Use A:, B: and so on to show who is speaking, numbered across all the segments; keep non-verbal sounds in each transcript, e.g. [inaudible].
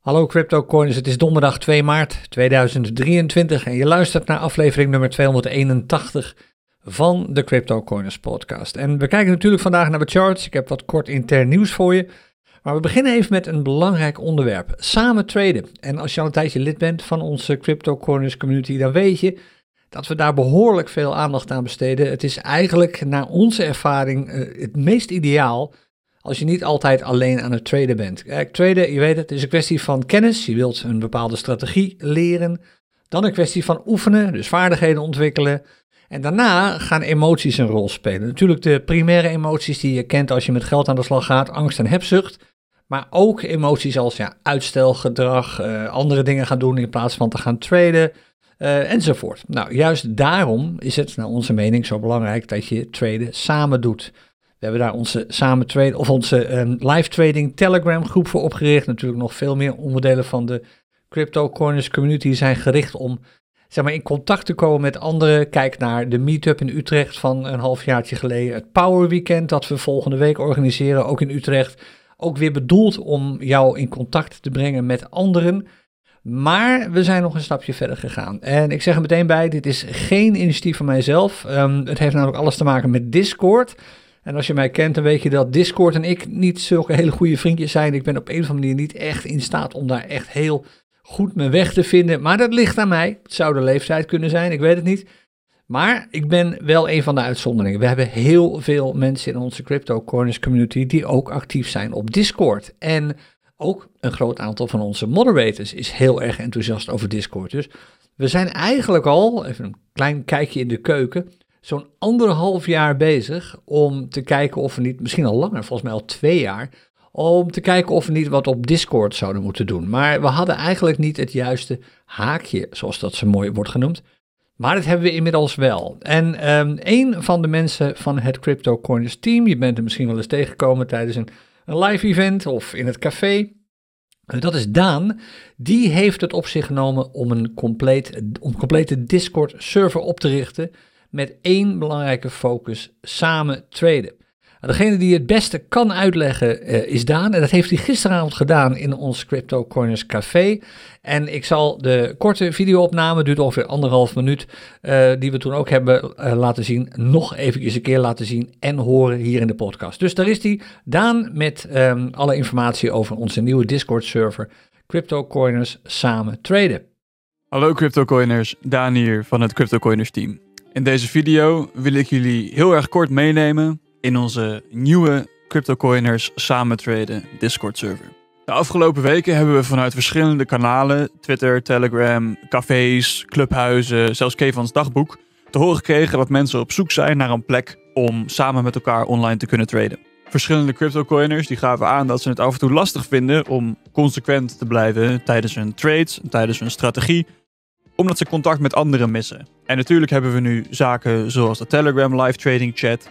A: Hallo CryptoCoins, het is donderdag 2 maart 2023 en je luistert naar aflevering nummer 281 van de CryptoCoiners podcast. En we kijken natuurlijk vandaag naar de charts, ik heb wat kort intern nieuws voor je. Maar we beginnen even met een belangrijk onderwerp, samen traden. En als je al een tijdje lid bent van onze CryptoCoiners community, dan weet je dat we daar behoorlijk veel aandacht aan besteden. Het is eigenlijk naar onze ervaring eh, het meest ideaal als je niet altijd alleen aan het traden bent. Kijk, traden, je weet het, is een kwestie van kennis. Je wilt een bepaalde strategie leren. Dan een kwestie van oefenen, dus vaardigheden ontwikkelen. En daarna gaan emoties een rol spelen. Natuurlijk de primaire emoties die je kent als je met geld aan de slag gaat, angst en hebzucht. Maar ook emoties als ja, uitstelgedrag, uh, andere dingen gaan doen in plaats van te gaan traden, uh, enzovoort. Nou, juist daarom is het naar onze mening zo belangrijk dat je traden samen doet. We hebben daar onze samen trade, of onze um, live trading Telegram groep voor opgericht. Natuurlijk nog veel meer onderdelen van de Crypto Corners community zijn gericht om zeg maar, in contact te komen met anderen. Kijk naar de meetup in Utrecht van een halfjaartje geleden. Het Power Weekend dat we volgende week organiseren, ook in Utrecht. Ook weer bedoeld om jou in contact te brengen met anderen. Maar we zijn nog een stapje verder gegaan. En ik zeg er meteen bij, dit is geen initiatief van mijzelf. Um, het heeft namelijk alles te maken met Discord. En als je mij kent, dan weet je dat Discord en ik niet zulke hele goede vriendjes zijn. Ik ben op een of andere manier niet echt in staat om daar echt heel goed mijn weg te vinden. Maar dat ligt aan mij. Het zou de leeftijd kunnen zijn, ik weet het niet. Maar ik ben wel een van de uitzonderingen. We hebben heel veel mensen in onze Crypto Corners community die ook actief zijn op Discord. En ook een groot aantal van onze moderators is heel erg enthousiast over Discord. Dus we zijn eigenlijk al, even een klein kijkje in de keuken, zo'n anderhalf jaar bezig om te kijken of we niet, misschien al langer, volgens mij al twee jaar, om te kijken of we niet wat op Discord zouden moeten doen. Maar we hadden eigenlijk niet het juiste haakje, zoals dat zo mooi wordt genoemd. Maar dat hebben we inmiddels wel. En um, een van de mensen van het Crypto Corners team, je bent er misschien wel eens tegengekomen tijdens een, live event of in het café. Dat is Daan. Die heeft het op zich genomen om een compleet, om complete Discord server op te richten met één belangrijke focus: samen traden. Nou, degene die het beste kan uitleggen uh, is Daan. En dat heeft hij gisteravond gedaan in ons Crypto Corners Café. En ik zal de korte videoopname, duurt ongeveer anderhalf minuut, uh, die we toen ook hebben uh, laten zien, nog eventjes een keer laten zien en horen hier in de podcast. Dus daar is hij, Daan, met um, alle informatie over onze nieuwe Discord server Crypto Coiners samen traden.
B: Hallo Crypto Coiners, Daan hier van het Crypto Coiners team. In deze video wil ik jullie heel erg kort meenemen in onze nieuwe CryptoCoiners samen traden Discord server. De afgelopen weken hebben we vanuit verschillende kanalen, Twitter, Telegram, cafés, clubhuizen, zelfs Kevans dagboek, te horen gekregen dat mensen op zoek zijn naar een plek om samen met elkaar online te kunnen traden. Verschillende CryptoCoiners die gaven aan dat ze het af en toe lastig vinden om consequent te blijven tijdens hun trades, tijdens hun strategie omdat ze contact met anderen missen. En natuurlijk hebben we nu zaken zoals de Telegram live trading chat.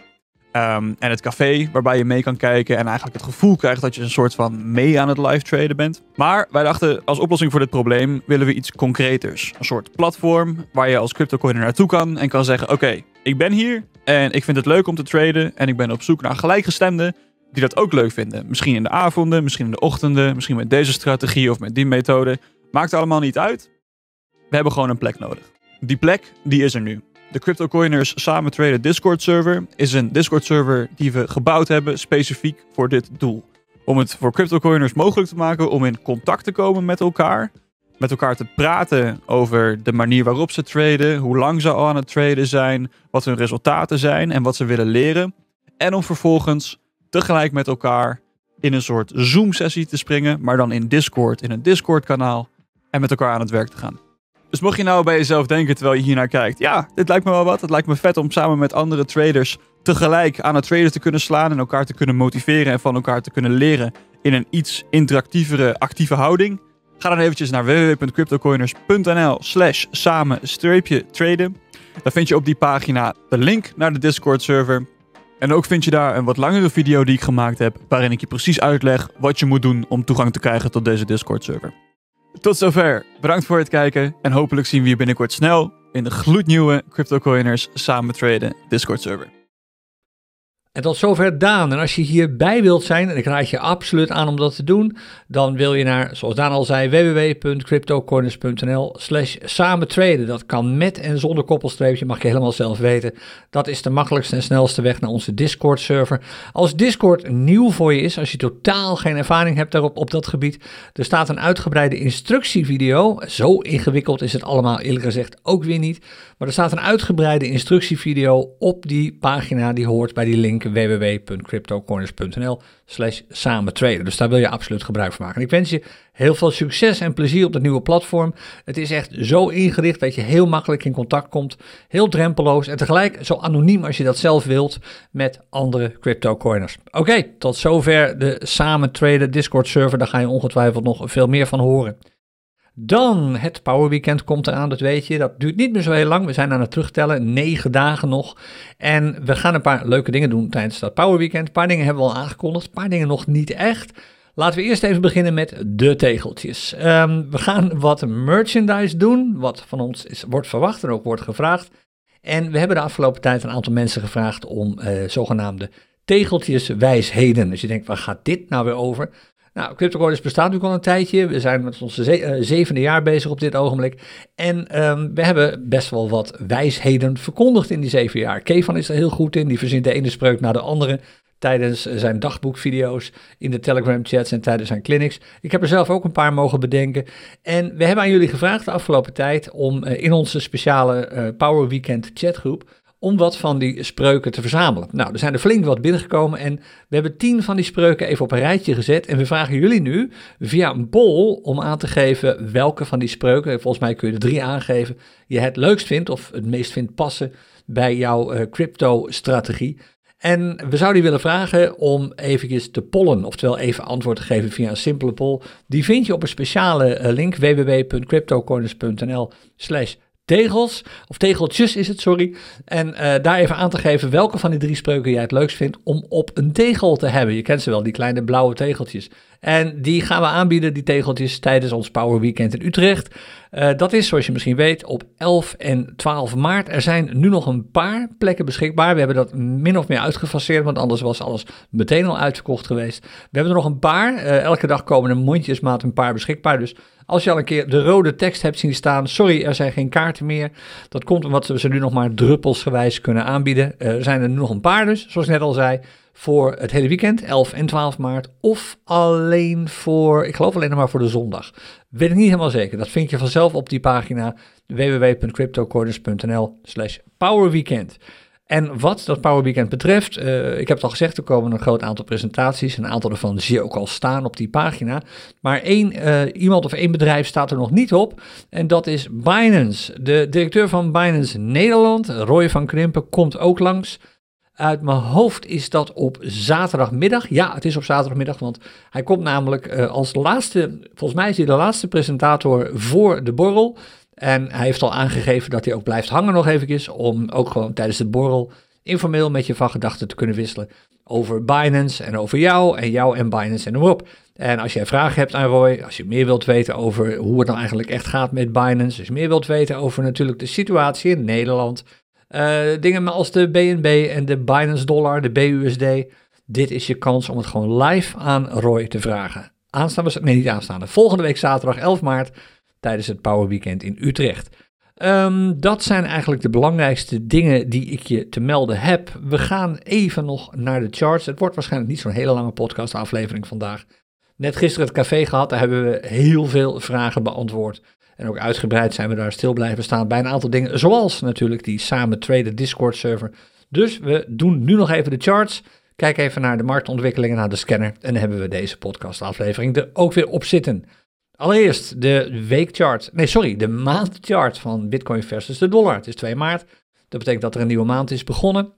B: Um, en het café waarbij je mee kan kijken en eigenlijk het gevoel krijgt dat je een soort van mee aan het live traden bent. Maar wij dachten als oplossing voor dit probleem willen we iets concreters. Een soort platform waar je als cryptocoiner naartoe kan en kan zeggen oké, ik ben hier en ik vind het leuk om te traden en ik ben op zoek naar gelijkgestemden die dat ook leuk vinden. Misschien in de avonden, misschien in de ochtenden, misschien met deze strategie of met die methode. Maakt allemaal niet uit. We hebben gewoon een plek nodig. Die plek, die is er nu. De CryptoCoiners samen traden Discord server is een Discord server die we gebouwd hebben specifiek voor dit doel. Om het voor CryptoCoiners mogelijk te maken om in contact te komen met elkaar. Met elkaar te praten over de manier waarop ze traden, hoe lang ze al aan het traden zijn, wat hun resultaten zijn en wat ze willen leren. En om vervolgens tegelijk met elkaar in een soort Zoom-sessie te springen, maar dan in Discord, in een Discord-kanaal en met elkaar aan het werk te gaan. Dus mocht je nou bij jezelf denken terwijl je hier naar kijkt, ja, dit lijkt me wel wat. Het lijkt me vet om samen met andere traders tegelijk aan het traden te kunnen slaan en elkaar te kunnen motiveren en van elkaar te kunnen leren in een iets interactievere, actieve houding. Ga dan eventjes naar www.cryptocoiners.nl slash samen-traden. Dan vind je op die pagina de link naar de Discord server. En ook vind je daar een wat langere video die ik gemaakt heb, waarin ik je precies uitleg wat je moet doen om toegang te krijgen tot deze Discord server. Tot zover. Bedankt voor het kijken en hopelijk zien we je binnenkort snel in de gloednieuwe CryptoCoiners samen traden Discord server.
A: En tot zover Daan. En als je hierbij wilt zijn, en ik raad je absoluut aan om dat te doen, dan wil je naar, zoals Daan al zei, www.cryptocorners.nl slash samen traden. Dat kan met en zonder koppelstreepje, mag je helemaal zelf weten. Dat is de makkelijkste en snelste weg naar onze Discord server. Als Discord nieuw voor je is, als je totaal geen ervaring hebt daarop op dat gebied, er staat een uitgebreide instructievideo. Zo ingewikkeld is het allemaal eerlijk gezegd ook weer niet. Maar er staat een uitgebreide instructievideo op die pagina die hoort bij die link www.cryptocorners.nl slash samen traden. Dus daar wil je absoluut gebruik van maken. ik wens je heel veel succes en plezier op dat nieuwe platform. Het is echt zo ingericht dat je heel makkelijk in contact komt. Heel drempeloos en tegelijk zo anoniem als je dat zelf wilt met andere cryptocoiners. Oké, tot zover de samen traden Discord server. Daar ga je ongetwijfeld nog veel meer van horen. Dan het Power Weekend komt eraan, dat weet je. Dat duurt niet meer zo heel lang. We zijn aan het terugtellen, negen dagen nog. En we gaan een paar leuke dingen doen tijdens dat Power Weekend. Een paar dingen hebben we al aangekondigd, een paar dingen nog niet echt. Laten we eerst even beginnen met de tegeltjes. Ehm, we gaan wat merchandise doen, wat van ons is, wordt verwacht en ook wordt gevraagd. En we hebben de afgelopen tijd een aantal mensen gevraagd om uh, zogenaamde tegeltjeswijsheden. Dus je denkt, waar gaat dit nou weer over? Nou, CryptoCoiners bestaat natuurlijk al een tijdje. We zijn met onze uh, zevende jaar bezig op dit ogenblik. En um, we hebben best wel wat wijsheden verkondigd in die zeven jaar. Kevan is er heel goed in. Die verzint de ene spreuk naar de andere tijdens zijn dagboekvideo's, in de Telegram chats en tijdens zijn clinics. Ik heb er zelf ook een paar mogen bedenken. En we hebben aan jullie gevraagd de afgelopen tijd om uh, in onze speciale uh, Power Weekend chatgroep om wat van die spreuken te verzamelen. Nou, er zijn er flink wat binnengekomen en we hebben tien van die spreuken even op een rijtje gezet. En we vragen jullie nu via een poll om aan te geven welke van die spreuken, volgens mij kun je er drie aangeven, je het leukst vindt of het meest vindt passen bij jouw uh, crypto-strategie. En we zouden je willen vragen om eventjes te pollen, oftewel even antwoord te geven via een simpele poll. Die vind je op een speciale uh, link www.cryptocorners.nl slash tegels, of tegeltjes is het, sorry. En uh, daar even aan te geven welke van die drie spreuken jij het leukst vindt om op een tegel te hebben. Je kent ze wel, die kleine blauwe tegeltjes. En die gaan we aanbieden, die tegeltjes, tijdens ons Power Weekend in Utrecht. Uh, dat is, zoals je misschien weet, op 11 en 12 maart. Er zijn nu nog een paar plekken beschikbaar. We hebben dat min of meer uitgefaseerd, want anders was alles meteen al uitverkocht geweest. We hebben er nog een paar. Uh, elke dag komen er mondjesmaat een paar beschikbaar. Dus als je al een keer de rode tekst hebt zien staan, sorry, er zijn geen kaarten meer. Dat komt omdat we ze nu nog maar druppelsgewijs kunnen aanbieden. Uh, er zijn er nu nog een paar dus, zoals ik net al zei voor het hele weekend, 11 en 12 maart, of alleen voor, ik geloof alleen nog maar voor de zondag. Weet ik niet helemaal zeker. Dat vind je vanzelf op die pagina www.cryptocorners.nl slash powerweekend. En wat dat Power Weekend betreft, uh, ik heb het al gezegd, er komen een groot aantal presentaties. Een aantal daarvan zie je ook al staan op die pagina. Maar één uh, iemand of één bedrijf staat er nog niet op. En dat is Binance. De directeur van Binance Nederland, Roy van Krimpen, komt ook langs. Uit mijn hoofd is dat op zaterdagmiddag. Ja, het is op zaterdagmiddag, want hij komt namelijk uh, als laatste, volgens mij is hij de laatste presentator voor de borrel. En hij heeft al aangegeven dat hij ook blijft hangen nog eventjes, om ook gewoon tijdens de borrel informeel met je van gedachten te kunnen wisselen over Binance en over jou en jou en Binance en noem op. En als jij vragen hebt aan Roy, als je meer wilt weten over hoe het nou eigenlijk echt gaat met Binance, als je meer wilt weten over natuurlijk de situatie in Nederland, dingen als de BNB en de Binance Dollar, de BUSD. Dit is je kans om het gewoon live aan Roy te vragen. Aanstaande, nee niet aanstaande, volgende week zaterdag 11 maart tijdens het Power Weekend in Utrecht. Um, dat zijn eigenlijk de belangrijkste dingen die ik je te melden heb. We gaan even nog naar de charts. Het wordt waarschijnlijk niet zo'n hele lange podcast aflevering vandaag. Net gisteren het café gehad, daar hebben we heel veel vragen beantwoord. En ook uitgebreid zijn we daar stil blijven staan bij een aantal dingen, zoals natuurlijk die samen traden Discord server. Dus we doen nu nog even de charts. Kijk even naar de marktontwikkelingen, naar de scanner. En dan hebben we deze podcast aflevering er ook weer op zitten. Allereerst de weekchart, nee sorry, de maandchart van Bitcoin versus de dollar. Het is 2 maart, dat betekent dat er een nieuwe maand is begonnen.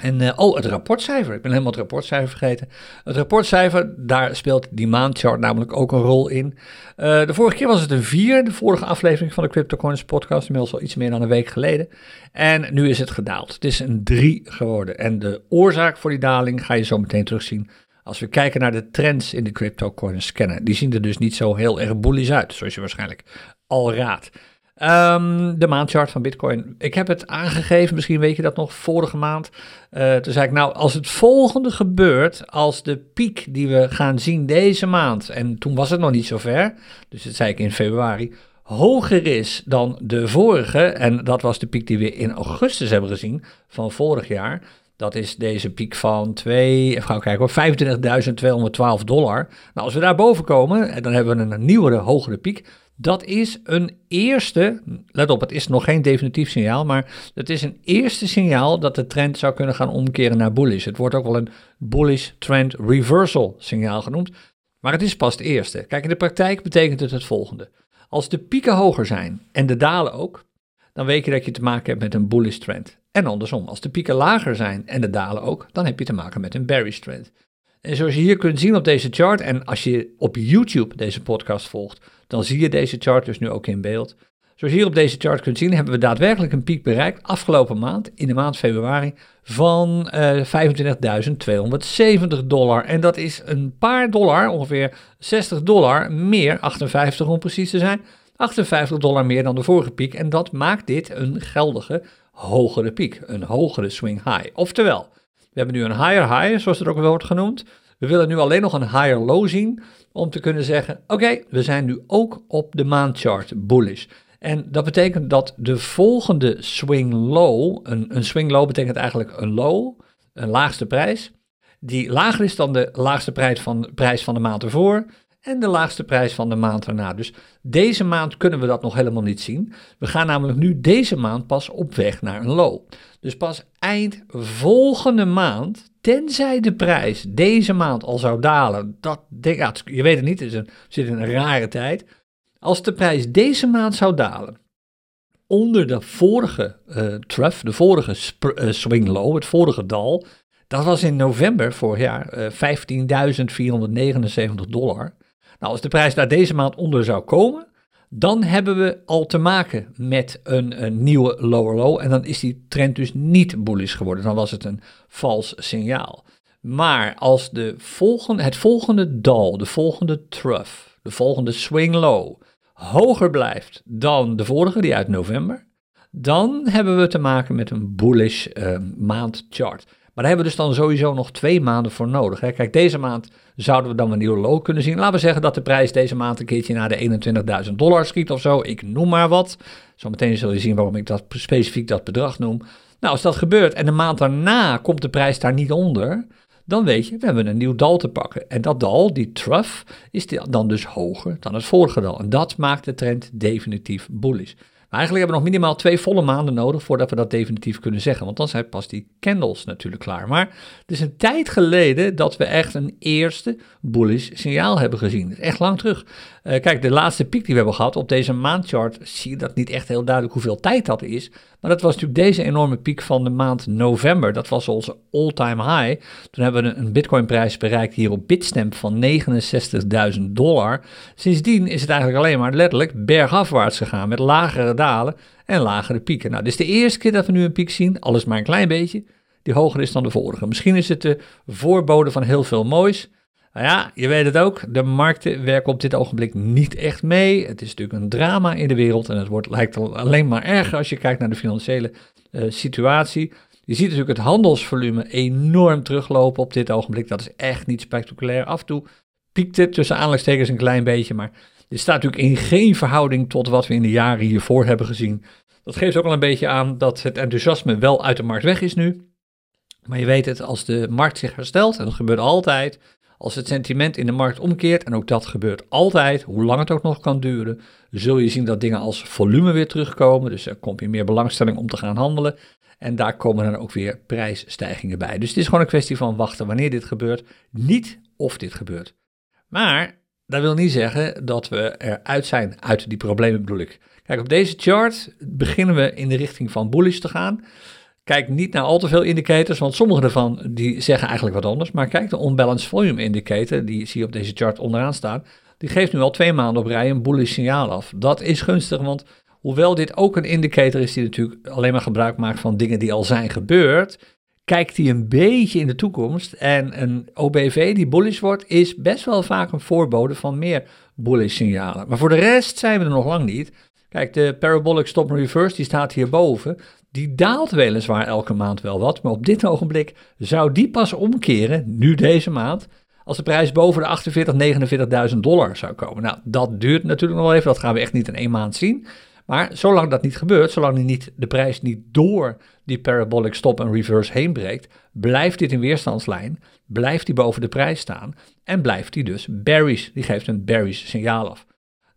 A: En uh, oh, het rapportcijfer. Ik ben helemaal het rapportcijfer vergeten. Het rapportcijfer, daar speelt die maandchart namelijk ook een rol in. Uh, de vorige keer was het een 4, de vorige aflevering van de CryptoCoins podcast, inmiddels al iets meer dan een week geleden. En nu is het gedaald. Het is een 3 geworden. En de oorzaak voor die daling ga je zo meteen terugzien. Als we kijken naar de trends in de CryptoCoins scanner, die zien er dus niet zo heel erg bullish uit, zoals je waarschijnlijk al raadt. Ehm, de maandchart van Bitcoin. Ik heb het aangegeven, misschien weet je dat nog, vorige maand. Uh, toen zei ik, nou, als het volgende gebeurt, als de piek die we gaan zien deze maand, en toen was het nog niet zo ver, dus dat zei ik in februari, hoger is dan de vorige, en dat was de piek die we in augustus hebben gezien van vorig jaar, dat is deze piek van 2, even gaan kijken hoor, 25.212 dollar. Nou, als we daar boven komen, dan hebben we een nieuwere, hogere piek. Dat is een eerste, let op, het is nog geen definitief signaal, maar het is een eerste signaal dat de trend zou kunnen gaan omkeren naar bullish. Het wordt ook wel een bullish trend reversal signaal genoemd, maar het is pas het eerste. Kijk, in de praktijk betekent het het volgende. Als de pieken hoger zijn en de dalen ook, dan weet je dat je te maken hebt met een bullish trend. En andersom, als de pieken lager zijn en de dalen ook, dan heb je te maken met een bearish trend. En zoals je hier kunt zien op deze chart, en als je op YouTube deze podcast volgt, dan zie je deze chart dus nu ook in beeld. Zoals je hier op deze chart kunt zien, hebben we daadwerkelijk een piek bereikt afgelopen maand, in de maand februari, van uh, eh, 25.270 dollar. En dat is een paar dollar, ongeveer 60 dollar meer, 58 om precies te zijn, 58 dollar meer dan de vorige piek. En dat maakt dit een geldige hogere piek, een hogere swing high. Oftewel, we hebben nu een higher high, zoals het ook wel wordt genoemd. We willen nu alleen nog een higher low zien om te kunnen zeggen: oké, we zijn nu ook op de maandchart bullish. En dat betekent dat de volgende swing low, een, een swing low betekent eigenlijk een low, een laagste prijs, die lager is dan de laagste prijs van, prijs van de maand ervoor en de laagste prijs van de maand erna. Dus deze maand kunnen we dat nog helemaal niet zien. We gaan namelijk nu deze maand pas op weg naar een low. Dus pas eind volgende maand, tenzij de prijs deze maand al zou dalen, dat, ja, je weet het niet, het zit in een rare tijd. Als de prijs deze maand zou dalen, onder de vorige uh, trough, de vorige uh, swing low, het vorige dal, dat was in november vorig jaar uh, eh, 15.479 dollar. Nou, als de prijs daar deze maand onder zou komen, dan hebben we al te maken met een, een, nieuwe lower low. En dan is die trend dus niet bullish geworden. Dan was het een vals signaal. Maar als de volgende, het volgende dal, de volgende trough, de volgende swing low hoger blijft dan de vorige, die uit november, dan hebben we te maken met een bullish uh, maandchart. Maar daar hebben we dus dan sowieso nog twee maanden voor nodig. Hè. Kijk, deze maand zouden we dan een nieuwe low kunnen zien. Laten we zeggen dat de prijs deze maand een keertje naar de 21.000 dollar schiet of zo. Ik noem maar wat. Zometeen zul je zien waarom ik dat specifiek dat bedrag noem. Nou, als dat gebeurt en de maand daarna komt de prijs daar niet onder, dan weet je, we hebben een nieuw dal te pakken. En dat dal, die trough, is dan dus hoger dan het vorige dal. En dat maakt de trend definitief bullish. Eigenlijk hebben we nog minimaal twee volle maanden nodig voordat we dat definitief kunnen zeggen. Want dan zijn pas die candles natuurlijk klaar. Maar het is een tijd geleden dat we echt een eerste bullish signaal hebben gezien. Echt lang terug. Uh, kijk, de laatste piek die we hebben gehad op deze maandchart zie je dat niet echt heel duidelijk hoeveel tijd dat is. Maar dat was natuurlijk deze enorme piek van de maand november. Dat was onze all-time high. Toen hebben we een bitcoinprijs bereikt hier op Bitstamp van 69.000 dollar. Sindsdien is het eigenlijk alleen maar letterlijk bergafwaarts gegaan met lagere dalen en lagere pieken. Nou, dit is de eerste keer dat we nu een piek zien, alles maar een klein beetje, die hoger is dan de vorige. Misschien is het de voorbode van heel veel moois. Nou ja, je weet het ook, de markten werken op dit ogenblik niet echt mee. Het is natuurlijk een drama in de wereld en het wordt, lijkt alleen maar erger als je kijkt naar de financiële uh, situatie. Je ziet natuurlijk het handelsvolume enorm teruglopen op dit ogenblik. Dat is echt niet spectaculair. Af en toe piekt het tussen aanleidingstekens een klein beetje, maar dit staat natuurlijk in geen verhouding tot wat we in de jaren hiervoor hebben gezien. Dat geeft ook al een beetje aan dat het enthousiasme wel uit de markt weg is nu. Maar je weet het, als de markt zich herstelt, en dat gebeurt altijd, als het sentiment in de markt omkeert, en ook dat gebeurt altijd, hoe lang het ook nog kan duren, zul je zien dat dingen als volume weer terugkomen. Dus er komt weer meer belangstelling om te gaan handelen. En daar komen dan ook weer prijsstijgingen bij. Dus het is gewoon een kwestie van wachten wanneer dit gebeurt, niet of dit gebeurt. Maar dat wil niet zeggen dat we eruit zijn uit die problemen, bedoel ik. Kijk, op deze chart beginnen we in de richting van bullish te gaan. Kijk niet naar al te veel indicators, want sommige daarvan die zeggen eigenlijk wat anders. Maar kijk, de unbalanced volume indicator, die zie je op deze chart onderaan staan, die geeft nu al twee maanden op rij een bullish signaal af. Dat is gunstig, want hoewel dit ook een indicator is die natuurlijk alleen maar gebruik maakt van dingen die al zijn gebeurd, kijkt hij een beetje in de toekomst. En een OBV die bullish wordt, is best wel vaak een voorbode van meer bullish signalen. Maar voor de rest zijn we er nog lang niet. Kijk, de parabolic stop reverse, die staat hierboven. Die daalt weliswaar elke maand wel wat, maar op dit ogenblik zou die pas omkeren, nu deze maand, als de prijs boven de 48.000, 49.000 dollar zou komen. Nou, dat duurt natuurlijk nog wel even, dat gaan we echt niet in één maand zien. Maar zolang dat niet gebeurt, zolang die niet, de prijs niet door die parabolic stop en reverse heen breekt, blijft dit in weerstandslijn, blijft die boven de prijs staan en blijft die dus bearish. Die geeft een bearish signaal af.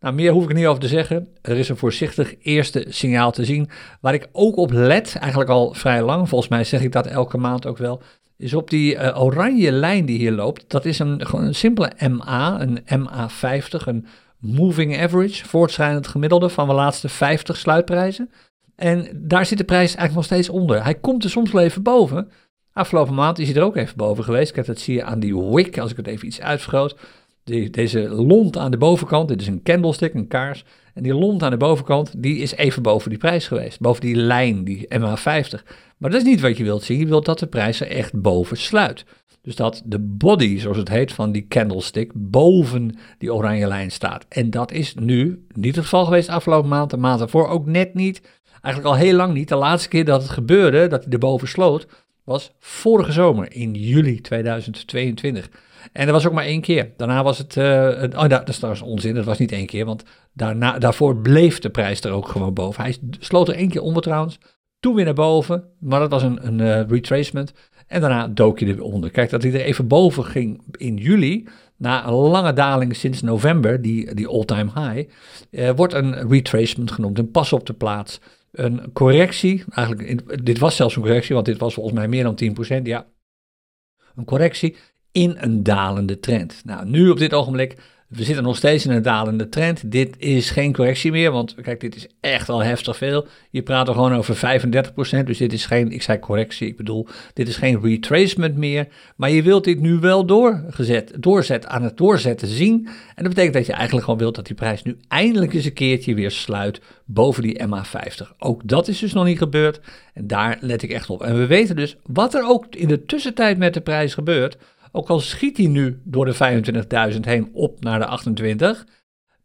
A: Nou, meer hoef ik niet over te zeggen. Er is een voorzichtig eerste signaal te zien. Waar ik ook op let, eigenlijk al vrij lang, volgens mij zeg ik dat elke maand ook wel, is op die uh, oranje lijn die hier loopt. Dat is een, gewoon een simpele MA, een MA50, een moving average, voortschrijdend gemiddelde van de laatste 50 sluitprijzen. En daar zit de prijs eigenlijk nog steeds onder. Hij komt er soms wel even boven. Afgelopen maand is hij er ook even boven geweest. Kijk, dat zie je aan die wick, als ik het even iets uitvergroot. Die, deze lont aan de bovenkant, dit is een candlestick, een kaars. En die lont aan de bovenkant, die is even boven die prijs geweest. Boven die lijn, die MA50. Maar dat is niet wat je wilt zien. Je wilt dat de prijs er echt boven sluit. Dus dat de body, zoals het heet, van die candlestick boven die oranje lijn staat. En dat is nu niet het geval geweest afgelopen maand, de maand daarvoor ook net niet. Eigenlijk al heel lang niet. De laatste keer dat het gebeurde, dat hij erboven sloot, was vorige zomer in juli 2022. En dat was ook maar één keer. Daarna was het. Uh, oh, dat is trouwens onzin. Dat was niet één keer. Want daarna, daarvoor bleef de prijs er ook gewoon boven. Hij sloot er één keer onder trouwens. Toen weer naar boven. Maar dat was een, een uh, retracement. En daarna dook je er weer onder. Kijk, dat hij er even boven ging in juli. Na een lange daling sinds november, die, die all-time high. Uh, wordt een retracement genoemd. Een pas op de plaats. Een correctie. Eigenlijk, dit was zelfs een correctie, want dit was volgens mij meer dan 10%. Ja. Een correctie in een dalende trend. Nou, nu op dit ogenblik we zitten nog steeds in een dalende trend. Dit is geen correctie meer, want kijk, dit is echt wel heftig veel. Je praat er gewoon over 35%, dus dit is geen, ik zei correctie, ik bedoel, dit is geen retracement meer. Maar je wilt dit nu wel doorgezet, doorzet, aan het doorzetten zien. En dat betekent dat je eigenlijk gewoon wilt dat die prijs nu eindelijk eens een keertje weer sluit boven die MA50. Ook dat is dus nog niet gebeurd en daar let ik echt op. En we weten dus wat er ook in de tussentijd met de prijs gebeurt. Ook al schiet hij nu door de 25.000 heen op naar de 28,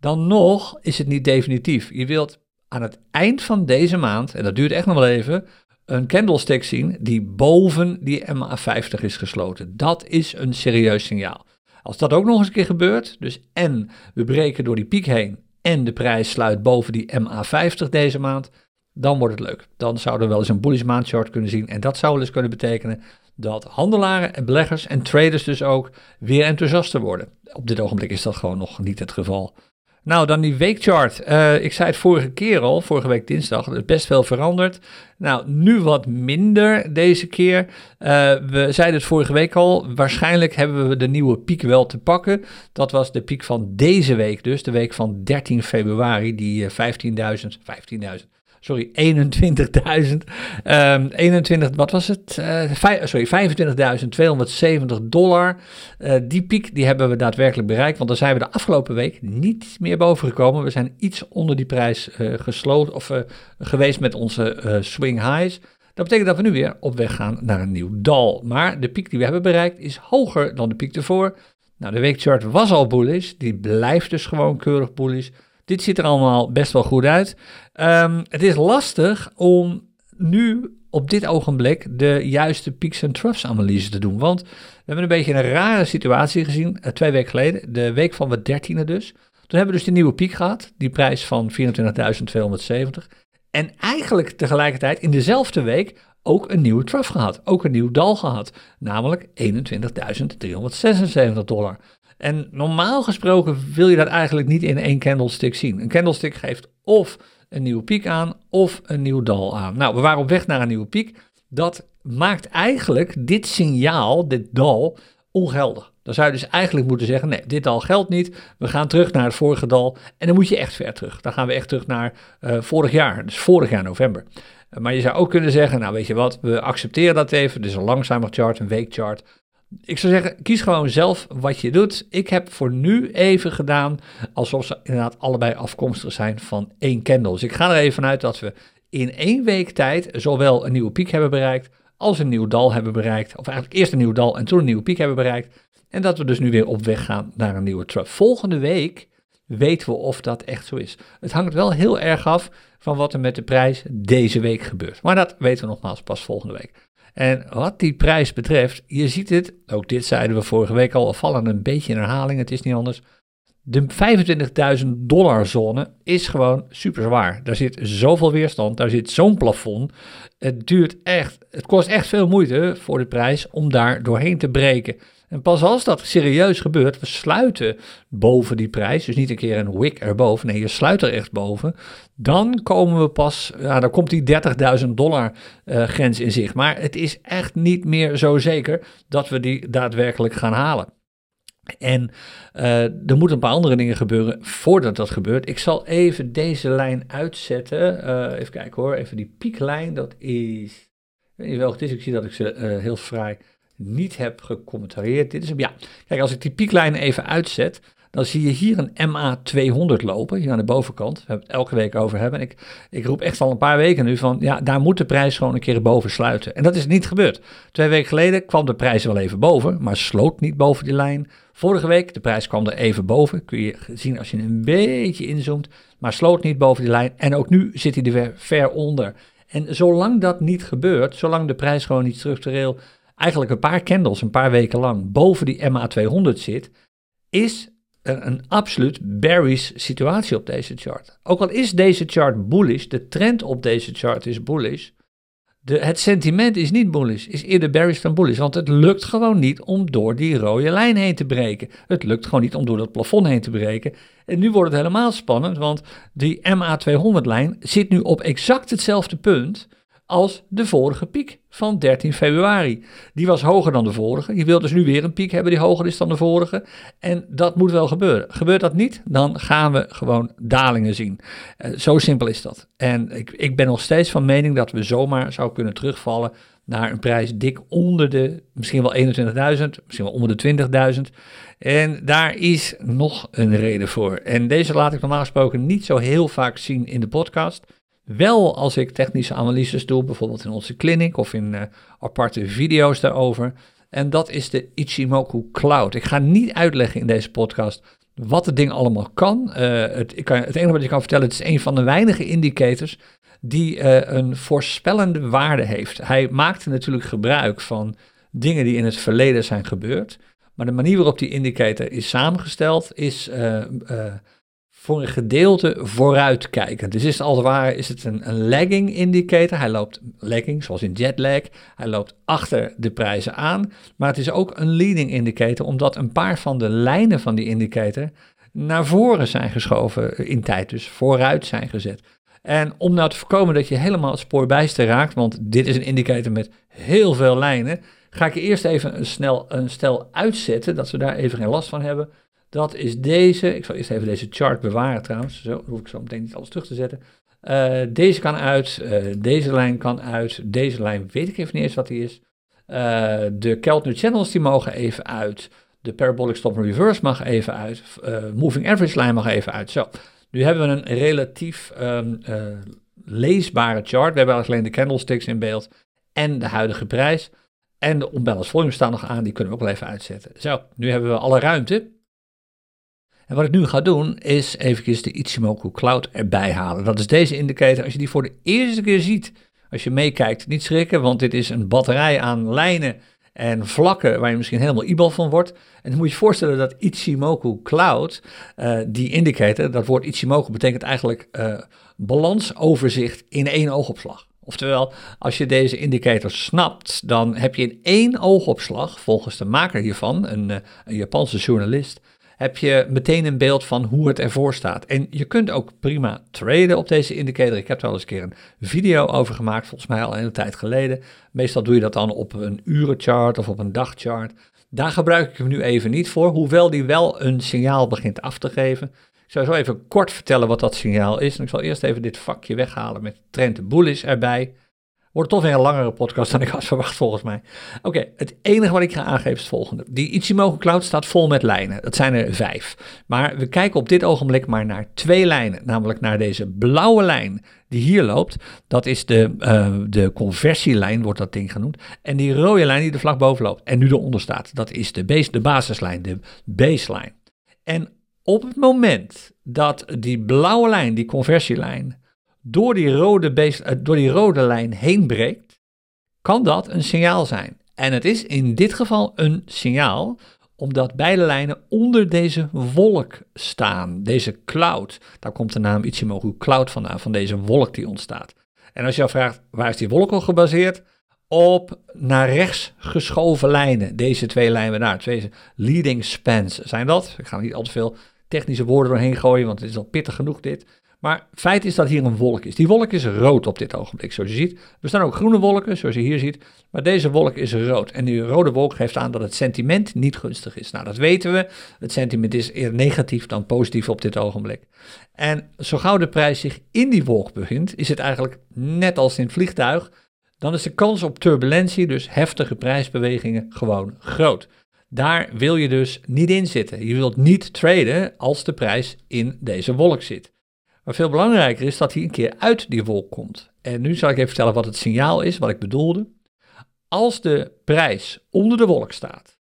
A: dan nog is het niet definitief. Je wilt aan het eind van deze maand, en dat duurt echt nog wel even, een candlestick zien die boven die MA50 is gesloten. Dat is een serieus signaal. Als dat ook nog eens een keer gebeurt, dus en we breken door die piek heen en de prijs sluit boven die MA50 deze maand, dan wordt het leuk. Dan zouden we wel eens een bullish maandchart kunnen zien en dat zou wel eens kunnen betekenen dat handelaren en beleggers en traders dus ook weer enthousiaster worden. Op dit ogenblik is dat gewoon nog niet het geval. Nou, dan die weekchart. Uh, ik zei het vorige keer al, vorige week dinsdag, best veel veranderd. Nou, nu wat minder deze keer. Uh, we zeiden het vorige week al, waarschijnlijk hebben we de nieuwe piek wel te pakken. Dat was de piek van deze week dus, de week van 13 februari, die 15.000, uh, 15.000, sorry, 21.000. Um, 21, wat was het? Uh, sorry, 25.270 dollar. Uh, die piek die hebben we daadwerkelijk bereikt, want daar zijn we de afgelopen week niet meer boven gekomen. We zijn iets onder die prijs uh, gesloten of geweest met onze swing highs. Dat betekent dat we nu weer op weg gaan naar een nieuw dal. Maar de piek die we hebben bereikt is hoger dan de piek ervoor. Nou, de weekchart was al bullish, die blijft dus gewoon keurig bullish. Dit ziet er allemaal best wel goed uit. Um, het is lastig om nu op dit ogenblik de juiste peaks en troughs analyse te doen. Want we hebben een beetje een rare situatie gezien uh, twee weken geleden. De week van de dertiende dus. Toen hebben we dus de nieuwe piek gehad. Die prijs van 24.270. En eigenlijk tegelijkertijd in dezelfde week ook een nieuwe trough gehad. Ook een nieuw dal gehad. Namelijk 21.376 dollar. En normaal gesproken wil je dat eigenlijk niet in één candlestick zien. Een candlestick geeft of een nieuwe piek aan of een nieuw dal aan. Nou, we waren op weg naar een nieuwe piek. Dat maakt eigenlijk dit signaal, dit dal, ongeldig. Dan zou je dus eigenlijk moeten zeggen, nee, dit dal geldt niet. We gaan terug naar het vorige dal en dan moet je echt ver terug. Dan gaan we echt terug naar uh, vorig jaar, dus vorig jaar november. maar je zou ook kunnen zeggen, nou weet je wat, we accepteren dat even. Is een langzamer chart, een weekchart ik zou zeggen, kies gewoon zelf wat je doet. Ik heb voor nu even gedaan alsof ze inderdaad allebei afkomstig zijn van één candle. Dus ik ga er even vanuit dat we in één week tijd zowel een nieuwe piek hebben bereikt als een nieuw dal hebben bereikt. Of eigenlijk eerst een nieuw dal en toen een nieuwe piek hebben bereikt. En dat we dus nu weer op weg gaan naar een nieuwe trough. Volgende week weten we of dat echt zo is. Het hangt wel heel erg af van wat er met de prijs deze week gebeurt. Maar dat weten we nogmaals pas volgende week. En wat die prijs betreft, je ziet het, ook dit zeiden we vorige week al, vallen een beetje in herhaling, het is niet anders. De 25.000 dollar zone is gewoon super zwaar. Daar zit zoveel weerstand, daar zit zo'n plafond. Het duurt echt, het kost echt veel moeite voor de prijs om daar doorheen te breken. En pas als dat serieus gebeurt, we sluiten boven die prijs, dus niet een keer een wick erboven, nee, je sluit er echt boven, dan komen we pas, ja, dan komt die 30.000 dollar uh, grens in zicht. Maar het is echt niet meer zo zeker dat we die daadwerkelijk gaan halen. En uh, er moeten een paar andere dingen gebeuren voordat dat gebeurt. Ik zal even deze lijn uitzetten. Uh, even kijken hoor, even die pieklijn, dat is, ik weet het is, ik zie dat ik ze heel vrij niet heb gecommentarieerd. Dit is ja. Kijk, als ik die pieklijn even uitzet, dan zie je hier een MA200 lopen, hier aan de bovenkant. We hebben het elke week over hebben. ik, ik roep echt al een paar weken nu van, ja, daar moet de prijs gewoon een keer boven sluiten. En dat is niet gebeurd. Twee weken geleden kwam de prijs wel even boven, maar sloot niet boven die lijn. Vorige week, de prijs kwam er even boven, kun je zien als je een beetje inzoomt, maar sloot niet boven die lijn. En ook nu zit hij er weer ver onder. En zolang dat niet gebeurt, zolang de prijs gewoon niet structureel eigenlijk een paar candles een paar weken lang boven die MA200 zit, is er een absoluut bearish situatie op deze chart. Ook al is deze chart bullish, de trend op deze chart is bullish, de, het sentiment is niet bullish, is eerder bearish dan bullish, want het lukt gewoon niet om door die rode lijn heen te breken. Het lukt gewoon niet om door dat plafond heen te breken. En nu wordt het helemaal spannend, want die MA200-lijn zit nu op exact hetzelfde punt als de vorige piek van 13 februari. Die was hoger dan de vorige. Je wilt dus nu weer een piek hebben die hoger is dan de vorige. En dat moet wel gebeuren. Gebeurt dat niet, dan gaan we gewoon dalingen zien. Uh, zo simpel is dat. En ik, ik ben nog steeds van mening dat we zomaar zou kunnen terugvallen naar een prijs dik onder de, misschien wel 21.000, misschien wel onder de 20.000. En daar is nog een reden voor. En deze laat ik normaal gesproken niet zo heel vaak zien in de podcast. Wel als ik technische analyses doe, bijvoorbeeld in onze clinic of in uh, aparte video's daarover. En dat is de Ichimoku Cloud. Ik ga niet uitleggen in deze podcast wat het ding allemaal kan. Uh, het, kan, het enige wat je kan vertellen, het is een van de weinige indicators die uh, een voorspellende waarde heeft. Hij maakte natuurlijk gebruik van dingen die in het verleden zijn gebeurd. Maar de manier waarop die indicator is samengesteld is voor een gedeelte vooruitkijkend. Dus is het als het ware is het een, lagging indicator. Hij loopt lagging, zoals in jetlag. Hij loopt achter de prijzen aan. Maar het is ook een leading indicator, omdat een paar van de lijnen van die indicator naar voren zijn geschoven in tijd, dus vooruit zijn gezet. En om nou te voorkomen dat je helemaal het spoor bijster raakt, want dit is een indicator met heel veel lijnen, ga ik eerst even een, snel, een stel uitzetten, dat we daar even geen last van hebben. Dat is deze. Ik zal eerst even deze chart bewaren trouwens. Zo hoef ik zo meteen niet alles terug te zetten. Uh, deze kan uit, uh, deze lijn kan uit, deze lijn weet ik even niet eens wat die is. Uh, de Keltner channels die mogen even uit. De parabolic stop reverse mag even uit. moving average lijn mag even uit. Zo, nu hebben we een relatief um, leesbare chart. We hebben alleen de candlesticks in beeld en de huidige prijs. En de onbalanced volume staan nog aan, die kunnen we ook wel even uitzetten. Zo, nu hebben we alle ruimte. En wat ik nu ga doen, is eventjes de Ichimoku Cloud erbij halen. Dat is deze indicator. Als je die voor de eerste keer ziet, als je meekijkt, niet schrikken, want dit is een batterij aan lijnen en vlakken waar je misschien helemaal ibal van wordt. En dan moet je je voorstellen dat Ichimoku Cloud, uh, die indicator, dat woord Ichimoku betekent eigenlijk uh, balansoverzicht in één oogopslag. Oftewel, als je deze indicator snapt, dan heb je in één oogopslag, volgens de maker hiervan, een, uh, een Japanse journalist, heb je meteen een beeld van hoe het ervoor staat. En je kunt ook prima traden op deze indicator. Ik heb er al eens een keer een video over gemaakt, volgens mij al een hele tijd geleden. Meestal doe je dat dan op een urenchart of op een dagchart. Daar gebruik ik hem nu even niet voor, hoewel die wel een signaal begint af te geven. Ik zal zo even kort vertellen wat dat signaal is. Ik zal eerst even dit vakje weghalen met trend bullish erbij. Wordt toch een langere podcast dan ik had verwacht volgens mij. Oké, het enige wat ik ga aangeven is het volgende. Die Ichimoku Cloud staat vol met lijnen. Dat zijn er vijf. Maar we kijken op dit ogenblik maar naar twee lijnen. Namelijk naar deze blauwe lijn die hier loopt. Dat is de, uh, de conversielijn, wordt dat ding genoemd. En die rode lijn die er vlak boven loopt en nu eronder staat. Dat is de, base, de basislijn, de baseline. En op het moment dat die blauwe lijn, die conversielijn, door die rode, uh, door die rode lijn heen breekt, kan dat een signaal zijn. En het is in dit geval een signaal, omdat beide lijnen onder deze wolk staan. Deze cloud, daar komt de naam Ichimoku Cloud vandaan, van deze wolk die ontstaat. En als je jou vraagt, waar is die wolk op gebaseerd? Op naar rechts geschoven lijnen. Deze twee lijnen daar, twee leading spans zijn dat. Ik ga niet al te veel technische woorden doorheen gooien, want het is al pittig genoeg dit. Maar feit is dat hier een wolk is. Die wolk is rood op dit ogenblik, zoals je ziet. Er staan ook groene wolken, zoals je hier ziet. Maar deze wolk is rood. En die rode wolk geeft aan dat het sentiment niet gunstig is. Nou, dat weten we. Het sentiment is eerder negatief dan positief op dit ogenblik. En zo gauw de prijs zich in die wolk bevindt, is het eigenlijk net als in het vliegtuig. Dan is de kans op turbulentie, dus heftige prijsbewegingen, gewoon groot. Daar wil je dus niet in zitten. Je wilt niet traden als de prijs in deze wolk zit. Maar veel belangrijker is dat hij een keer uit die wolk komt. En nu zal ik even vertellen wat het signaal is, wat ik bedoelde. Als de prijs onder de wolk staat,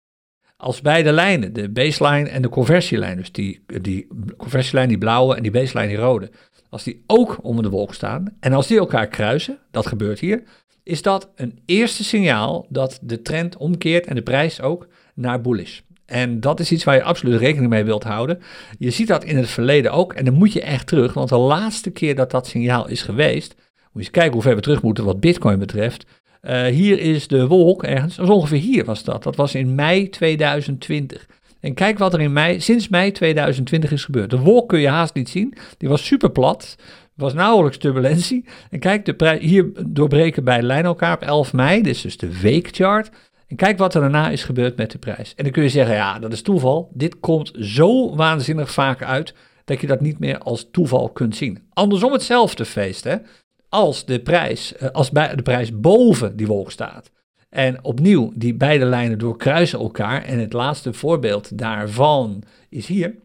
A: als beide lijnen, de baseline en de conversielijn, dus die, die conversielijn, die blauwe en die baseline, die rode, als die ook onder de wolk staan en als die elkaar kruisen, dat gebeurt hier, is dat een eerste signaal dat de trend omkeert en de prijs ook naar bullish. En dat is iets waar je absoluut rekening mee wilt houden. Je ziet dat in het verleden ook en dan moet je echt terug, want de laatste keer dat dat signaal is geweest, moet je eens kijken hoe ver we terug moeten wat Bitcoin betreft. Uh, hier is de wolk ergens, dat ongeveer hier was dat. Dat was in mei 2020. En kijk wat er in mei, sinds mei 2020 is gebeurd. De wolk kun je haast niet zien. Die was super plat. Was nauwelijks turbulentie. En kijk, de hier doorbreken bij lijn elkaar op 11 mei. Dit is dus de weekchart. En kijk wat er daarna is gebeurd met de prijs. En dan kun je zeggen, ja, dat is toeval. Dit komt zo waanzinnig vaak uit dat je dat niet meer als toeval kunt zien. Andersom hetzelfde feest, hè. Als de prijs, eh, als de prijs boven die wolk staat. En opnieuw, die beide lijnen doorkruisen elkaar. En het laatste voorbeeld daarvan is hier.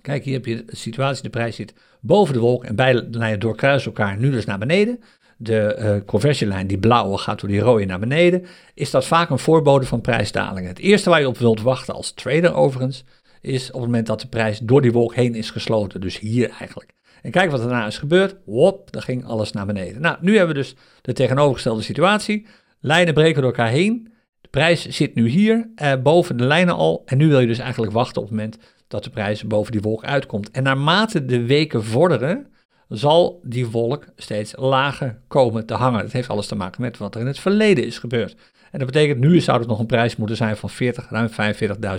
A: Kijk, hier heb je de situatie, de prijs zit boven de wolk en beide lijnen doorkruisen elkaar nu dus naar beneden de uh, conversielijn, die blauwe, gaat door die rode naar beneden, is dat vaak een voorbode van prijsdalingen. Het eerste waar je op wilt wachten als trader overigens, is op het moment dat de prijs door die wolk heen is gesloten. Dus hier eigenlijk. En kijk wat daarna is gebeurd. Wop, dan ging alles naar beneden. Nou, nu hebben we dus de tegenovergestelde situatie. Lijnen breken door elkaar heen. De prijs zit nu hier, eh, boven de lijnen al. En nu wil je dus eigenlijk wachten op het moment dat de prijs boven die wolk uitkomt. En naarmate de weken vorderen, zal die wolk steeds lager komen te hangen. Dat heeft alles te maken met wat er in het verleden is gebeurd. En dat betekent nu zou het nog een prijs moeten zijn van 40, ruim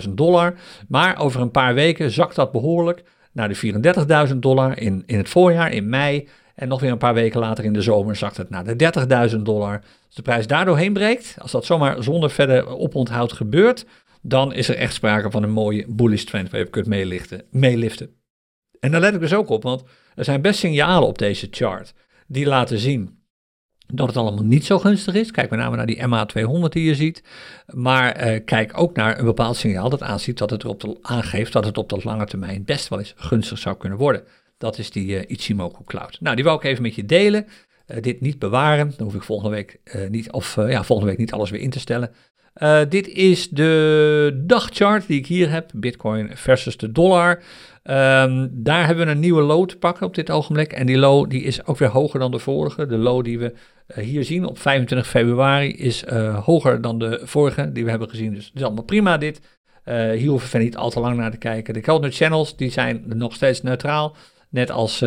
A: 45.000 dollar. Maar over een paar weken zakt dat behoorlijk naar de 34.000 dollar in, in het voorjaar, in mei. En nog weer een paar weken later in de zomer zakt het naar de 30.000 dollar. Als de prijs daardoor heen breekt, als dat zomaar zonder verder oponthoud gebeurt, dan is er echt sprake van een mooie bullish trend waar je kunt meeliften. meeliften. En daar let ik dus ook op, want er zijn best signalen op deze chart die laten zien dat het allemaal niet zo gunstig is. Kijk met name naar die MA200 die je ziet. Maar eh, kijk ook naar een bepaald signaal dat aanziet dat het erop aangeeft dat het op de lange termijn best wel eens gunstig zou kunnen worden. Dat is die uh, Ichimoku Cloud. Nou, die wou ik even met je delen. Uh, dit niet bewaren. Dan hoef ik volgende week niet, of ja, volgende week niet alles weer in te stellen. Dit is de dagchart die ik hier heb. Bitcoin versus de dollar. Um, daar hebben we een nieuwe low te pakken op dit ogenblik. En die low die is ook weer hoger dan de vorige. De low die we uh, hier zien op 25 februari is uh, hoger dan de vorige die we hebben gezien. Dus het is allemaal prima dit. Hier hoeven we niet al te lang naar te kijken. De Keltner channels die zijn nog steeds neutraal. Net als,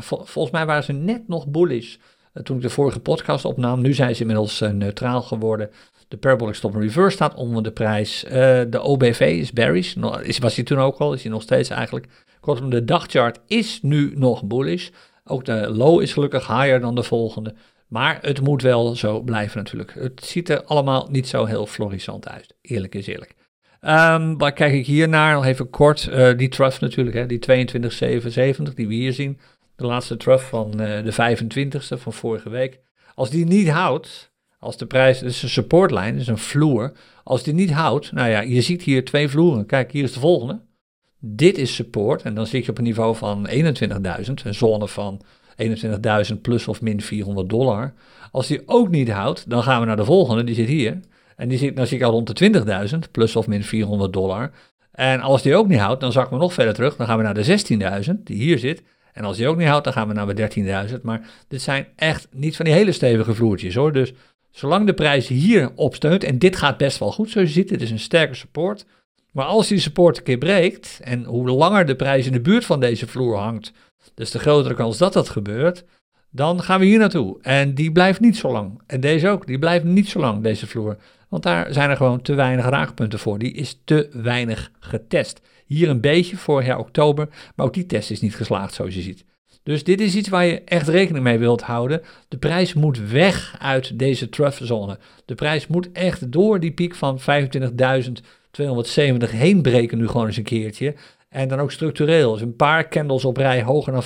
A: volgens mij waren ze net nog bullish toen ik de vorige podcast opnam. Nu zijn ze inmiddels neutraal geworden. De Parabolic Stop Reverse staat onder de prijs. Uh, de OBV is bearish. Is, was hij toen ook al, is hij nog steeds eigenlijk. Kortom, de dagchart is nu nog bullish. Ook de low is gelukkig higher dan de volgende. Maar het moet wel zo blijven natuurlijk. Het ziet er allemaal niet zo heel florissant uit. Eerlijk is eerlijk. Um, kijk ik hier naar? Nog even kort. Die trough natuurlijk, hè, die 22,770 die we hier zien. De laatste trough van uh, de 25ste van vorige week. Als die niet houdt, als de prijs, is een supportlijn, is een vloer. Als die niet houdt, nou ja, je ziet hier twee vloeren. Kijk, hier is de volgende. Dit is support en dan zit je op een niveau van 21.000, een zone van 21.000 plus of min 400 dollar. Als die ook niet houdt, dan gaan we naar de volgende, die zit hier. En die zit, dan zit ik al rond de 20.000 plus of min 400 dollar. En als die ook niet houdt, dan zakken we nog verder terug. Dan gaan we naar de 16.000, die hier zit. En als die ook niet houdt, dan gaan we naar de 13.000. Maar dit zijn echt niet van die hele stevige vloertjes hoor. Dus zolang de prijs hier opsteunt, en dit gaat best wel goed zoals je ziet, dit is een sterke support. Maar als die support een keer breekt, en hoe langer de prijs in de buurt van deze vloer hangt, dus de grotere kans dat dat gebeurt, dan gaan we hier naartoe. En die blijft niet zo lang. En deze ook, die blijft niet zo lang, deze vloer. Want daar zijn er gewoon te weinig raakpunten voor. Die is te weinig getest. Hier een beetje jaar oktober, maar ook die test is niet geslaagd zoals je ziet. Dus dit is iets waar je echt rekening mee wilt houden. De prijs moet weg uit deze trough-zone. De prijs moet echt door die piek van 25.270 heen breken nu gewoon eens een keertje. En dan ook structureel. Dus een paar candles op rij hoger dan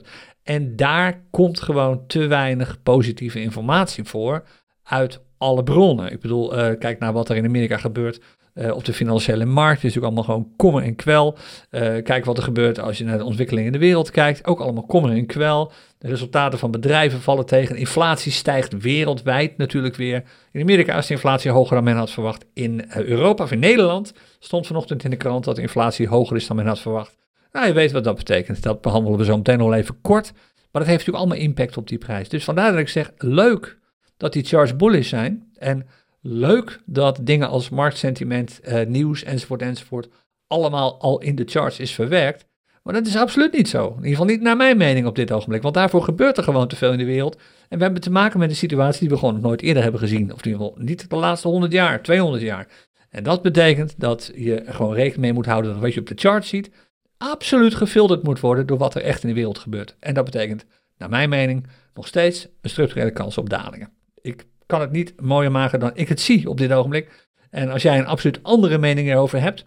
A: 25.200. En daar komt gewoon te weinig positieve informatie voor uit alle bronnen. Ik bedoel, uh, kijk naar wat er in Amerika gebeurt uh, op de financiële markt. Is natuurlijk allemaal gewoon kommer en kwel. Uh, kijk wat er gebeurt als je naar de ontwikkelingen in de wereld kijkt. Ook allemaal kommer en kwel. De resultaten van bedrijven vallen tegen. Inflatie stijgt wereldwijd natuurlijk weer. In Amerika is de inflatie hoger dan men had verwacht. In Europa of in Nederland stond vanochtend in de krant dat de inflatie hoger is dan men had verwacht. Nou, je weet wat dat betekent. Dat behandelen we zo meteen nog even kort. Maar dat heeft natuurlijk allemaal impact op die prijs. Dus vandaar dat ik zeg, leuk dat die charts bullish zijn. En leuk dat dingen als marktsentiment, uh, nieuws enzovoort enzovoort allemaal al in de charts is verwerkt. Maar dat is absoluut niet zo. In ieder geval niet naar mijn mening op dit ogenblik. Want daarvoor gebeurt er gewoon te veel in de wereld. En we hebben te maken met een situatie die we gewoon nog nooit eerder hebben gezien. Of in ieder geval niet de laatste 100 jaar, 200 jaar. En dat betekent dat je gewoon rekening mee moet houden dat wat je op de chart ziet, absoluut gefilterd moet worden door wat er echt in de wereld gebeurt. En dat betekent, naar mijn mening, nog steeds een structurele kans op dalingen. Ik kan het niet mooier maken dan ik het zie op dit ogenblik. En als jij een absoluut andere mening erover hebt,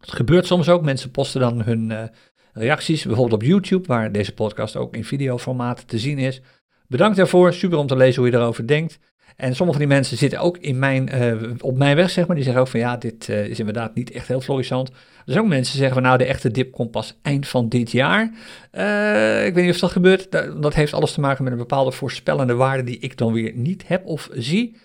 A: het gebeurt soms ook, mensen posten dan hun uh, reacties, bijvoorbeeld op YouTube, waar deze podcast ook in videoformaat te zien is. Bedankt daarvoor, super om te lezen hoe je erover denkt. En sommige van die mensen zitten ook in mijn, uh, op mijn weg, zeg maar. Die zeggen ook van ja, dit uh, is inderdaad niet echt heel florissant. Zijn ook mensen zeggen van nou, de echte dip komt pas eind van dit jaar. Uh, ik weet niet of dat gebeurt. Dat, heeft alles te maken met een bepaalde voorspellende waarde die ik dan weer niet heb of zie.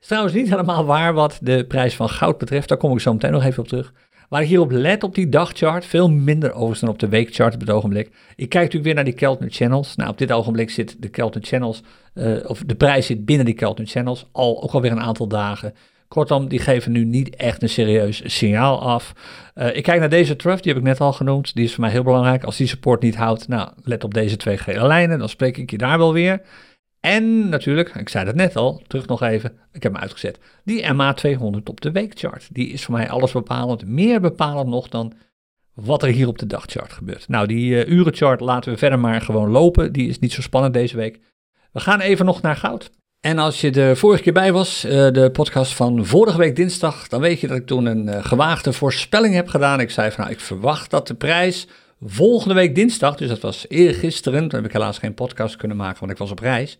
A: Is trouwens niet [laughs] helemaal waar wat de prijs van goud betreft. Daar kom ik zo meteen nog even op terug. Waar ik hierop let op die dagchart, veel minder overigens dan op de weekchart op het ogenblik. Ik kijk natuurlijk weer naar die Keltner Channels. Nou, op dit ogenblik zit de Keltner Channels, uh, of de prijs zit binnen die Keltner Channels, al ook alweer een aantal dagen. Kortom, die geven nu niet echt een serieus signaal af. Uh, ik kijk naar deze trough, die heb ik net al genoemd. Die is voor mij heel belangrijk. Als die support niet houdt, nou, let op deze twee gele lijnen, dan spreek ik je daar wel weer. En natuurlijk, ik zei dat net al, terug nog even, ik heb hem uitgezet, die MA200 op de weekchart. Die is voor mij alles bepalend, meer bepalend nog dan wat er hier op de dagchart gebeurt. Nou, die uh, urenchart laten we verder maar gewoon lopen, die is niet zo spannend deze week. We gaan even nog naar goud. En als je de vorige keer bij was, uh, de podcast van vorige week dinsdag, dan weet je dat ik toen een uh, gewaagde voorspelling heb gedaan. Ik zei van nou, ik verwacht dat de prijs volgende week dinsdag, dus dat was eergisteren, toen heb ik helaas geen podcast kunnen maken, want ik was op reis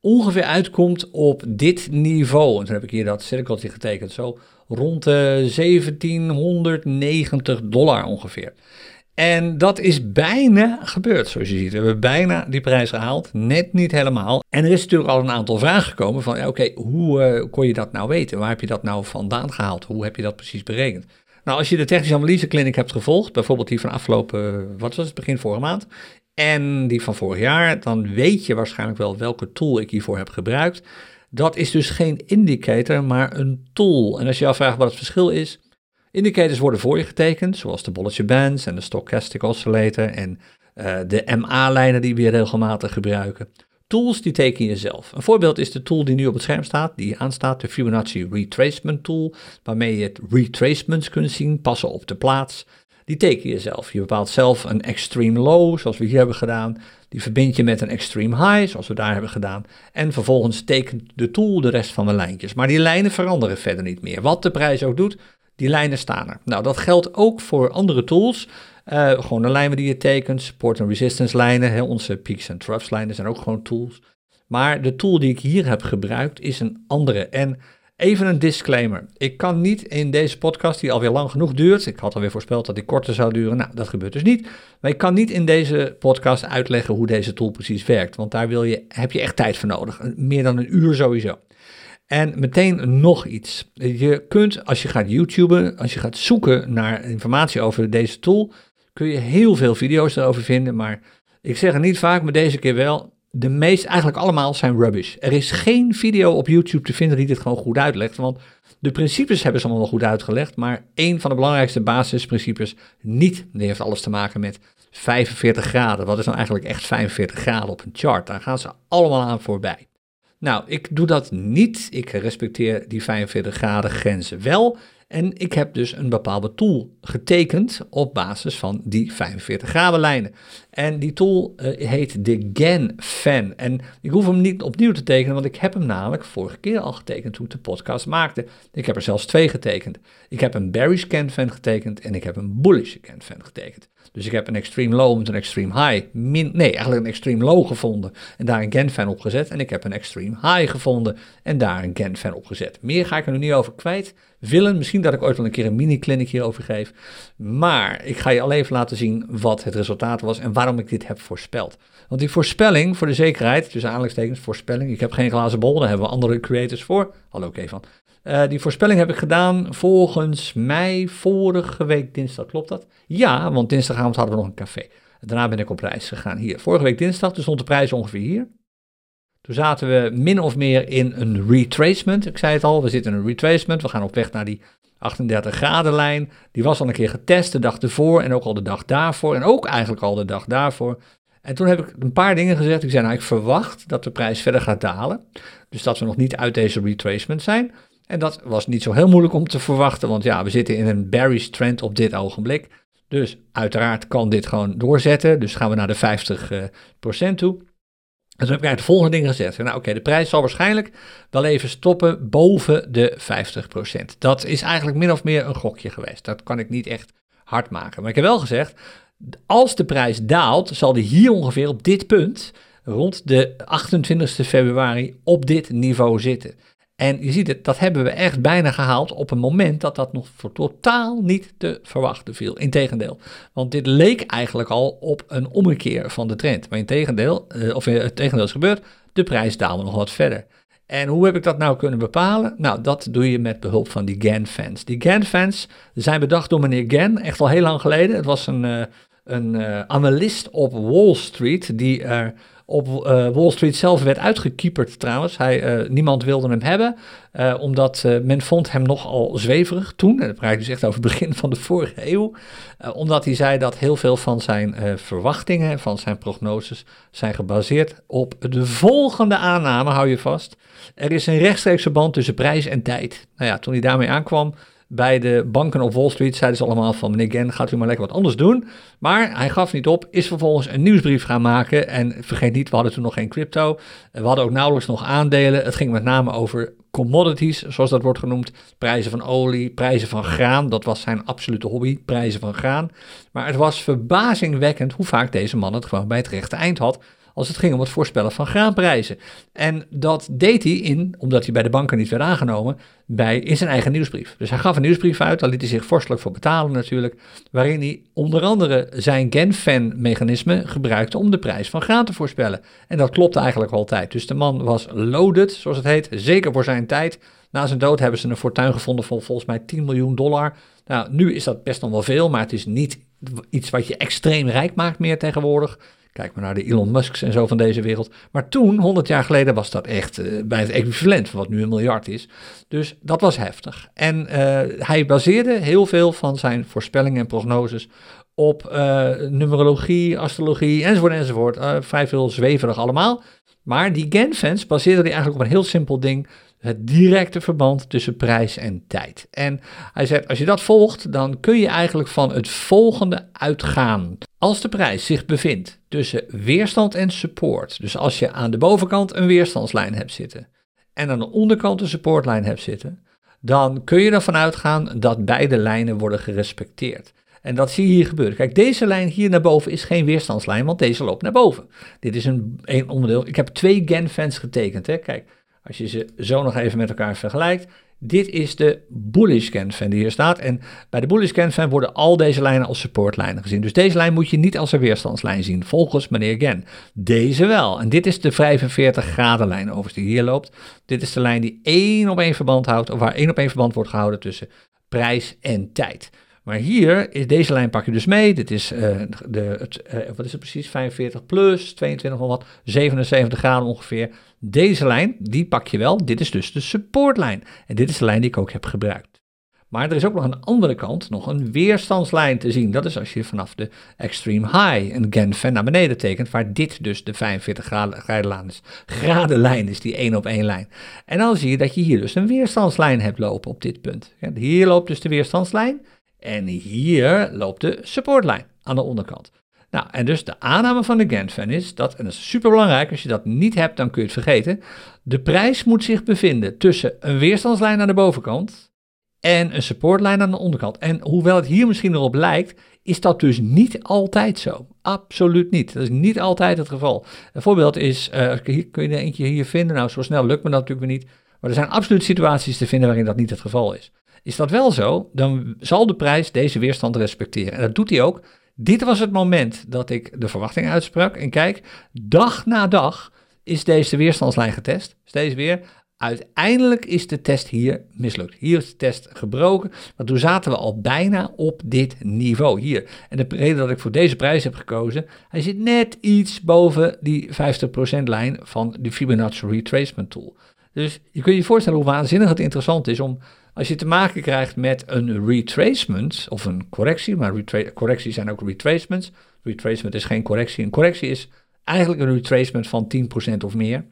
A: ongeveer uitkomt op dit niveau. En toen heb ik hier dat cirkeltje getekend, zo rond de 1790 dollar ongeveer. En dat is bijna gebeurd, zoals je ziet. We hebben bijna die prijs gehaald, net niet helemaal. En er is natuurlijk al een aantal vragen gekomen van, ja, oké, hoe uh, kon je dat nou weten? Waar heb je dat nou vandaan gehaald? Hoe heb je dat precies berekend? Nou, als je de technische analyse clinic hebt gevolgd, bijvoorbeeld die van afgelopen, wat was het, begin vorige maand, en die van vorig jaar, dan weet je waarschijnlijk wel welke tool ik hiervoor heb gebruikt. Dat is dus geen indicator, maar een tool. En als je afvraagt wat het verschil is, indicators worden voor je getekend, zoals de Bollinger Bands en de Stochastic Oscillator en uh, de MA-lijnen die we regelmatig gebruiken. Tools die teken je zelf. Een voorbeeld is de tool die nu op het scherm staat, die aanstaat, de Fibonacci Retracement Tool, waarmee je het retracements kunt zien, passen op de plaats die teken je zelf. Je bepaalt zelf een extreme low, zoals we hier hebben gedaan. Die verbind je met een extreme high, zoals we daar hebben gedaan. En vervolgens tekent de tool de rest van de lijntjes. Maar die lijnen veranderen verder niet meer. Wat de prijs ook doet, die lijnen staan er. Nou, dat geldt ook voor andere tools. Uh, gewoon de lijnen die je tekent, support en resistance lijnen. Hè, onze peaks en troughs lijnen zijn ook gewoon tools. Maar de tool die ik hier heb gebruikt is een andere. En Even een disclaimer. Ik kan niet in deze podcast, die alweer lang genoeg duurt, ik had alweer voorspeld dat die korter zou duren, nou dat gebeurt dus niet. Maar ik kan niet in deze podcast uitleggen hoe deze tool precies werkt, want daar wil je, heb je echt tijd voor nodig. Meer dan een uur sowieso. En meteen nog iets. Je kunt, als je gaat YouTuben, als je gaat zoeken naar informatie over deze tool, kun je heel veel video's erover vinden. Maar ik zeg het niet vaak, maar deze keer wel. De meest, eigenlijk allemaal zijn rubbish. Er is geen video op YouTube te vinden die dit gewoon goed uitlegt. Want de principes hebben ze allemaal wel goed uitgelegd. Maar één van de belangrijkste basisprincipes niet. Die heeft alles te maken met 45 graden. Wat is nou eigenlijk echt 45 graden op een chart? Daar gaan ze allemaal aan voorbij. Nou, ik doe dat niet. Ik respecteer die 45 graden grenzen wel. En ik heb dus een bepaalde tool getekend op basis van die 45 graden lijnen. En die tool uh, heet de GAN-fan. En ik hoef hem niet opnieuw te tekenen, want ik heb hem namelijk vorige keer al getekend toen ik de podcast maakte. Ik heb er zelfs twee getekend. Ik heb een bearish GAN-fan getekend en ik heb een bullish GAN-fan getekend. Dus ik heb een extreme low met een extreme high. Nee, eigenlijk een extreme low gevonden en daar een GAN-fan op gezet. En ik heb een extreme high gevonden en daar een GAN-fan op gezet. Meer ga ik er nu niet over kwijt willen. Misschien dat ik ooit wel een keer een mini-clinic hierover geef. Maar ik ga je al even laten zien wat het resultaat was en waarom ik dit heb voorspeld. Want die voorspelling, voor de zekerheid, tussen aanleidingstekens, voorspelling. Ik heb geen glazen bol, daar hebben we andere creators voor. Hallo Kevin. Uh, die voorspelling heb ik gedaan volgens mij vorige week dinsdag, klopt dat? Ja, want dinsdagavond hadden we nog een café. Daarna ben ik op reis gegaan hier. Vorige week dinsdag, dus stond de prijs ongeveer hier. Toen zaten we min of meer in een retracement. Ik zei het al, we zitten in een retracement. We gaan op weg naar die 38 graden lijn. Die was al een keer getest de dag ervoor en ook al de dag daarvoor. En ook eigenlijk al de dag daarvoor. En toen heb ik een paar dingen gezegd. Ik zei, nou, ik verwacht dat de prijs verder gaat dalen. Dus dat we nog niet uit deze retracement zijn. En dat was niet zo heel moeilijk om te verwachten, want ja, we zitten in een bearish trend op dit ogenblik. Dus uiteraard kan dit gewoon doorzetten. Dus gaan we naar de 50% toe. En toen heb ik eigenlijk de volgende dingen gezegd. Nou oké, de prijs zal waarschijnlijk wel even stoppen boven de 50%. Dat is eigenlijk min of meer een gokje geweest. Dat kan ik niet echt hard maken. Maar ik heb wel gezegd, als de prijs daalt, zal die hier ongeveer op dit punt, rond de 28 februari, op dit niveau zitten. En je ziet het, dat hebben we echt bijna gehaald op een moment dat dat nog voor totaal niet te verwachten viel. Integendeel. Want dit leek eigenlijk al op een ommekeer van de trend. Maar integendeel, uh, of het tegendeel is gebeurd, de prijs daalde nog wat verder. En hoe heb ik dat nou kunnen bepalen? Nou, dat doe je met behulp van die GAN-fans. Die GAN-fans zijn bedacht door meneer Gann, echt al heel lang geleden. Het was een, uh, een uh, analist op Wall Street die er op uh, Wall Street zelf werd uitgekieperd trouwens. Hij, uh, niemand wilde hem hebben, uh, omdat men vond hem nogal zweverig toen. En dat praat dus echt over het begin van de vorige eeuw. omdat hij zei dat heel veel van zijn verwachtingen, van zijn prognoses, zijn gebaseerd op de volgende aanname, hou je vast. Er is een rechtstreekse band tussen prijs en tijd. Nou ja, toen hij daarmee aankwam, bij de banken op Wall Street zeiden ze allemaal van meneer Gen, gaat u maar lekker wat anders doen. Maar hij gaf niet op, is vervolgens een nieuwsbrief gaan maken. En vergeet niet, we hadden toen nog geen crypto. We hadden ook nauwelijks nog aandelen. Het ging met name over commodities, zoals dat wordt genoemd. Prijzen van olie, prijzen van graan. Dat was zijn absolute hobby, prijzen van graan. Maar het was verbazingwekkend hoe vaak deze man het gewoon bij het rechte eind had als het ging om het voorspellen van graanprijzen. En dat deed hij in, omdat hij bij de banken niet werd aangenomen, bij, in zijn eigen nieuwsbrief. Dus hij gaf een nieuwsbrief uit, daar liet hij zich vorstelijk voor betalen natuurlijk, waarin hij onder andere zijn Genfan-mechanisme gebruikte om de prijs van graan te voorspellen. En dat klopte eigenlijk altijd. Dus de man was loaded, zoals het heet, zeker voor zijn tijd. Na zijn dood hebben ze een fortuin gevonden van volgens mij 10 miljoen dollar. Nou, nu is dat best nog wel veel, maar het is niet iets wat je extreem rijk maakt meer tegenwoordig. Kijk maar naar de Elon Musks en zo van deze wereld. Maar toen, 100 jaar geleden, was dat echt uh, bij het equivalent van wat nu een miljard is. Dus dat was heftig. En uh, hij baseerde heel veel van zijn voorspellingen en prognoses op uh, numerologie, astrologie enzovoort enzovoort. vrij veel zweverig allemaal. Maar die Gen-fans baseerden die eigenlijk op een heel simpel ding het directe verband tussen prijs en tijd. En hij zegt, als je dat volgt, dan kun je eigenlijk van het volgende uitgaan. Als de prijs zich bevindt tussen weerstand en support, dus als je aan de bovenkant een weerstandslijn hebt zitten en aan de onderkant een supportlijn hebt zitten, dan kun je ervan uitgaan dat beide lijnen worden gerespecteerd. En dat zie je hier gebeuren. Kijk, deze lijn hier naar boven is geen weerstandslijn, want deze loopt naar boven. Dit is een, een onderdeel. Ik heb twee GAN-fans getekend. Hè. Kijk, als je ze zo nog even met elkaar vergelijkt, Dit is de bullish candle die hier staat. En bij de bullish candle worden al deze lijnen als supportlijnen gezien. Dus deze lijn moet je niet als een weerstandslijn zien, volgens meneer Gen. Deze wel. En dit is de 45 graden lijn overigens die hier loopt. Dit is de lijn die één op één verband houdt, of waar één op één verband wordt gehouden tussen prijs en tijd. Maar hier is deze lijn pak je dus mee. Dit is uh, de, het, uh, wat is het precies? 45 plus, 22 wat, 77 graden ongeveer. Deze lijn, die pak je wel. Dit is dus de supportlijn. En dit is de lijn die ik ook heb gebruikt. Maar er is ook nog aan de andere kant nog een weerstandslijn te zien. Dat is als je vanaf de extreme high een Genfen naar beneden tekent, waar dit dus de 45 graden is. Gradenlijn is die één op één lijn. En dan zie je dat je hier dus een weerstandslijn hebt lopen op dit punt. Hier loopt dus de weerstandslijn. En hier loopt de supportlijn aan de onderkant. Nou, en dus de aanname van de Genfan is dat, en dat is super belangrijk, als je dat niet hebt, dan kun je het vergeten. De prijs moet zich bevinden tussen een weerstandslijn aan de bovenkant en een supportlijn aan de onderkant. En hoewel het hier misschien erop lijkt, is dat dus niet altijd zo. Absoluut niet. Dat is niet altijd het geval. Een voorbeeld is, uh, hier, kun je eentje hier vinden? Nou, zo snel lukt me dat natuurlijk niet. Maar er zijn absoluut situaties te vinden waarin dat niet het geval is. Is dat wel zo, dan zal de prijs deze weerstand respecteren. En dat doet hij ook. Dit was het moment dat ik de verwachting uitsprak. En kijk, dag na dag is deze weerstandslijn getest. Steeds weer. Uiteindelijk is de test hier mislukt. Hier is de test gebroken, want toen zaten we al bijna op dit niveau hier. En de reden dat ik voor deze prijs heb gekozen, hij zit net iets boven die 50% lijn van de Fibonacci Retracement Tool. Dus je kunt je voorstellen hoe waanzinnig het interessant is om als je te maken krijgt met een retracement of een correctie, maar correcties zijn ook retracements. Retracement is geen correctie. Een correctie is eigenlijk een retracement van 10% of meer.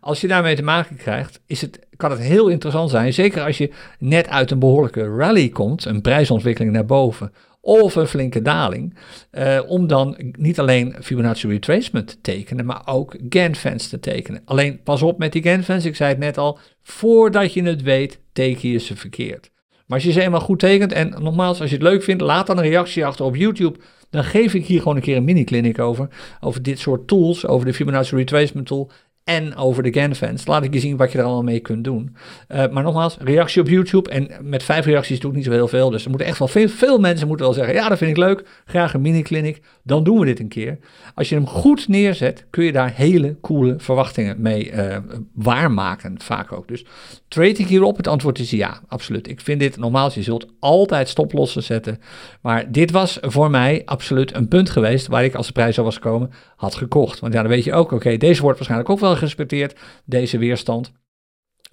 A: Als je daarmee te maken krijgt, is het, kan het heel interessant zijn, zeker als je net uit een behoorlijke rally komt, een prijsontwikkeling naar boven, of een flinke daling, uh, om dan niet alleen Fibonacci retracement te tekenen, maar ook Ganfans te tekenen. Alleen pas op met die Ganfans, ik zei het net al, voordat je het weet, teken je ze verkeerd. Maar als je ze eenmaal goed tekent, en nogmaals, als je het leuk vindt, laat dan een reactie achter op YouTube. Dan geef ik hier gewoon een keer een mini-clinic over, over dit soort tools, over de Fibonacci retracement tool en over de Ganfans. Laat ik je zien wat je er allemaal mee kunt doen. Uh, maar nogmaals, reactie op YouTube. En met vijf reacties doe ik niet zo heel veel. Dus er moeten echt wel veel, veel mensen moeten wel zeggen: ja, dat vind ik leuk. Graag een mini-clinic. Dan doen we dit een keer. Als je hem goed neerzet, kun je daar hele coole verwachtingen mee uh, waarmaken. Vaak ook. Dus trade ik hierop? Het antwoord is ja, absoluut. Ik vind dit normaal. Je zult altijd stoplossen zetten. Maar dit was voor mij absoluut een punt geweest waar ik als de prijs zo was gekomen, had gekocht. Want ja, dan weet je ook, oké, deze wordt waarschijnlijk ook wel gerespecteerd, deze weerstand.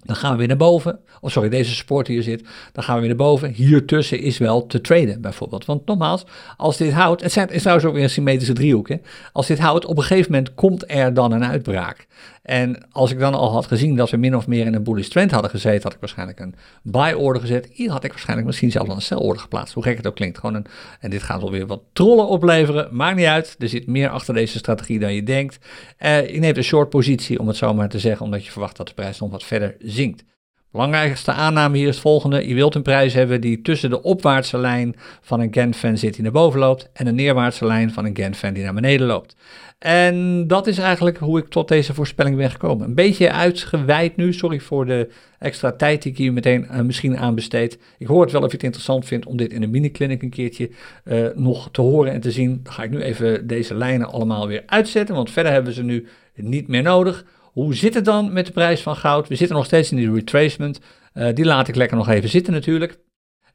A: Dan gaan we weer naar boven. Of sorry, deze support hier zit. Dan gaan we weer naar boven. Hier tussen is wel te traden, bijvoorbeeld. Want nogmaals, als dit houdt. Het, zijn, is trouwens ook weer een symmetrische driehoek. Hè? Als dit houdt, op een gegeven moment komt er dan een uitbraak. En als ik dan al had gezien dat we min of meer in een bullish trend hadden gezeten, had ik waarschijnlijk een buy order gezet. Hier had ik waarschijnlijk misschien zelfs een sell order geplaatst. Hoe gek het ook klinkt. Gewoon een, en dit gaat alweer wat trollen opleveren. Maakt niet uit. Er zit meer achter deze strategie dan je denkt. Uh, je neemt een short positie, om het zo maar te zeggen, omdat je verwacht dat de prijs nog wat verder zinkt. Belangrijkste aanname hier is het volgende. Je wilt een prijs hebben die tussen de opwaartse lijn van een Genfan zit die naar boven loopt en de neerwaartse lijn van een Genfan die naar beneden loopt. En dat is eigenlijk hoe ik tot deze voorspelling ben gekomen. Een beetje uitgeweid nu, sorry voor de extra tijd die ik hier meteen uh, misschien aan besteed. Ik hoor het wel of je het interessant vindt om dit in een mini-clinic een keertje uh, nog te horen en te zien. Ga ik nu even deze lijnen allemaal weer uitzetten, want verder hebben we ze nu niet meer nodig. Hoe zit het dan met de prijs van goud? We zitten nog steeds in die retracement. Uh, die laat ik lekker nog even zitten natuurlijk.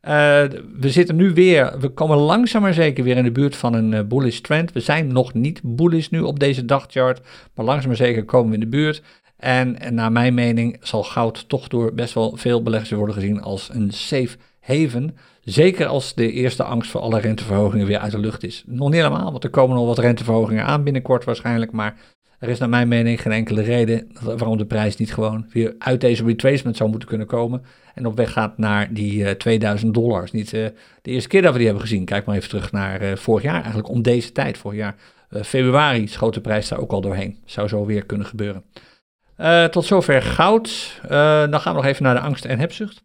A: Uh, we zitten nu weer, we komen langzaam maar zeker weer in de buurt van een uh, bullish trend. We zijn nog niet bullish nu op deze dagchart, maar langzaam maar zeker komen we in de buurt. En, en naar mijn mening zal goud toch door best wel veel beleggers worden gezien als een safe haven. Zeker als de eerste angst voor alle renteverhogingen weer uit de lucht is. Nog niet helemaal, want er komen nog wat renteverhogingen aan binnenkort waarschijnlijk. Maar er is naar mijn mening geen enkele reden waarom de prijs niet gewoon weer uit deze retracement zou moeten kunnen komen. En op weg gaat naar die uh, eh, 2000 dollars. Niet uh, de eerste keer dat we die hebben gezien. Kijk maar even terug naar uh, vorig jaar, eigenlijk om deze tijd. Vorig jaar februari schoot de prijs daar ook al doorheen. Zou zo weer kunnen gebeuren. tot zover goud. dan gaan we nog even naar de angst en hebzucht.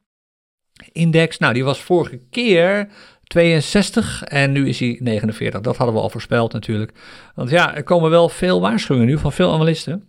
A: Index, nou die was vorige keer 62 en nu is hij 49. Dat hadden we al voorspeld natuurlijk. Want ja, er komen wel veel waarschuwingen nu van veel analisten.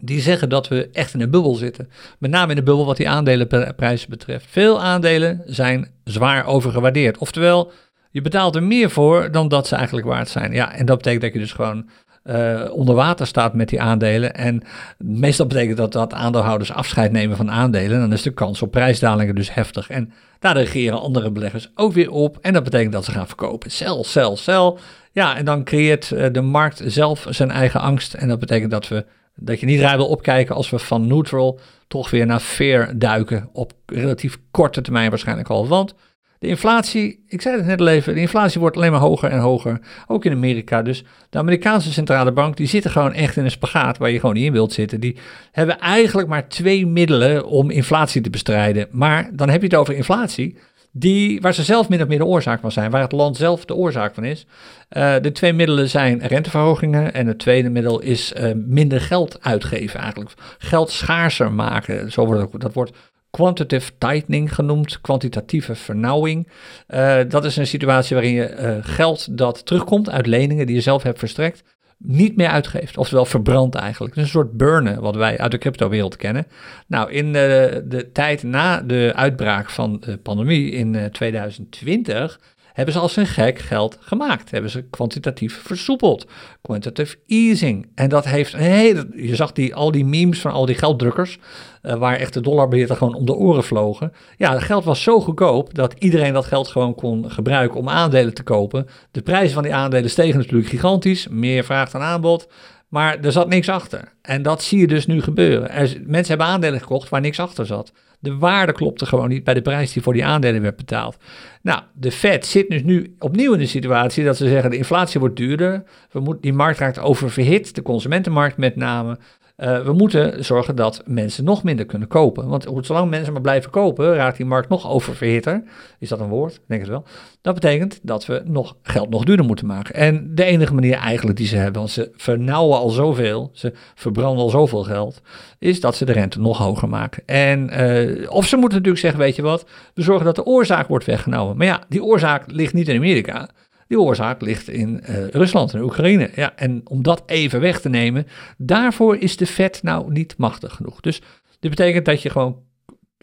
A: die zeggen dat we echt in een bubbel zitten. Met name in de bubbel wat die aandelenprijzen betreft. Veel aandelen zijn zwaar overgewaardeerd. Oftewel, je betaalt er meer voor dan dat ze eigenlijk waard zijn. Ja, en dat betekent dat je dus gewoon uh, onder water staat met die aandelen. En meestal betekent dat dat aandeelhouders afscheid nemen van aandelen. Dan is de kans op prijsdalingen dus heftig. En daar reageren andere beleggers ook weer op. En dat betekent dat ze gaan verkopen. Sell, sell, sell. Ja, en dan creëert uh, de markt zelf zijn eigen angst. En dat betekent dat, we, dat je niet raar wil opkijken als we van neutral toch weer naar fair duiken. Op relatief korte termijn waarschijnlijk al. Want de inflatie, ik zei het net al even, de inflatie wordt alleen maar hoger en hoger, ook in Amerika. Dus de Amerikaanse centrale bank, die zitten gewoon echt in een spagaat waar je gewoon niet in wilt zitten. Die hebben eigenlijk maar twee middelen om inflatie te bestrijden. Maar dan heb je het over inflatie, die, waar ze zelf min of meer de oorzaak van zijn, waar het land zelf de oorzaak van is. Uh, de twee middelen zijn renteverhogingen en het tweede middel is uh, minder geld uitgeven eigenlijk. Geld schaarser maken, zo wordt het, dat wordt quantitative tightening genoemd, kwantitatieve vernauwing. Uh, dat is een situatie waarin je uh, geld dat terugkomt uit leningen die je zelf hebt verstrekt, niet meer uitgeeft. Oftewel verbrandt eigenlijk. Een soort burnen wat wij uit de cryptowereld kennen. Nou, in de, de tijd na de uitbraak van de pandemie in uh, 2020 hebben ze als een gek geld gemaakt. Hebben ze kwantitatief versoepeld. Quantitative easing. En dat heeft hele. Je zag die, al die memes van al die gelddrukkers. Uh, waar echt de dollarbeheerder gewoon om de oren vlogen. Ja, het geld was zo goedkoop dat iedereen dat geld gewoon kon gebruiken om aandelen te kopen. De prijzen van die aandelen stegen natuurlijk gigantisch. Meer vraag dan aanbod. Maar er zat niks achter. En dat zie je dus nu gebeuren. Mensen hebben aandelen gekocht waar niks achter zat. De waarde klopte gewoon niet bij de prijs die voor die aandelen werd betaald. Nou, de Fed zit dus nu opnieuw in de situatie dat ze zeggen de inflatie wordt duurder. We moeten, die markt raakt oververhit, de consumentenmarkt met name. Uh, we moeten zorgen dat mensen nog minder kunnen kopen. Want zolang mensen maar blijven kopen, raakt die markt nog oververhitter. Is dat een woord? Ik denk het wel. Dat betekent dat we nog geld nog duurder moeten maken. En de enige manier eigenlijk die ze hebben, want ze vernauwen al zoveel, ze verbranden al zoveel geld, is dat ze de rente nog hoger maken. En, uh, of ze moeten natuurlijk zeggen, weet je wat, we zorgen dat de oorzaak wordt weggenomen. Maar ja, die oorzaak ligt niet in Amerika. Die oorzaak ligt in uh, Rusland en Oekraïne. Ja, en om dat even weg te nemen, daarvoor is de Fed nou niet machtig genoeg. Dus dit betekent dat je gewoon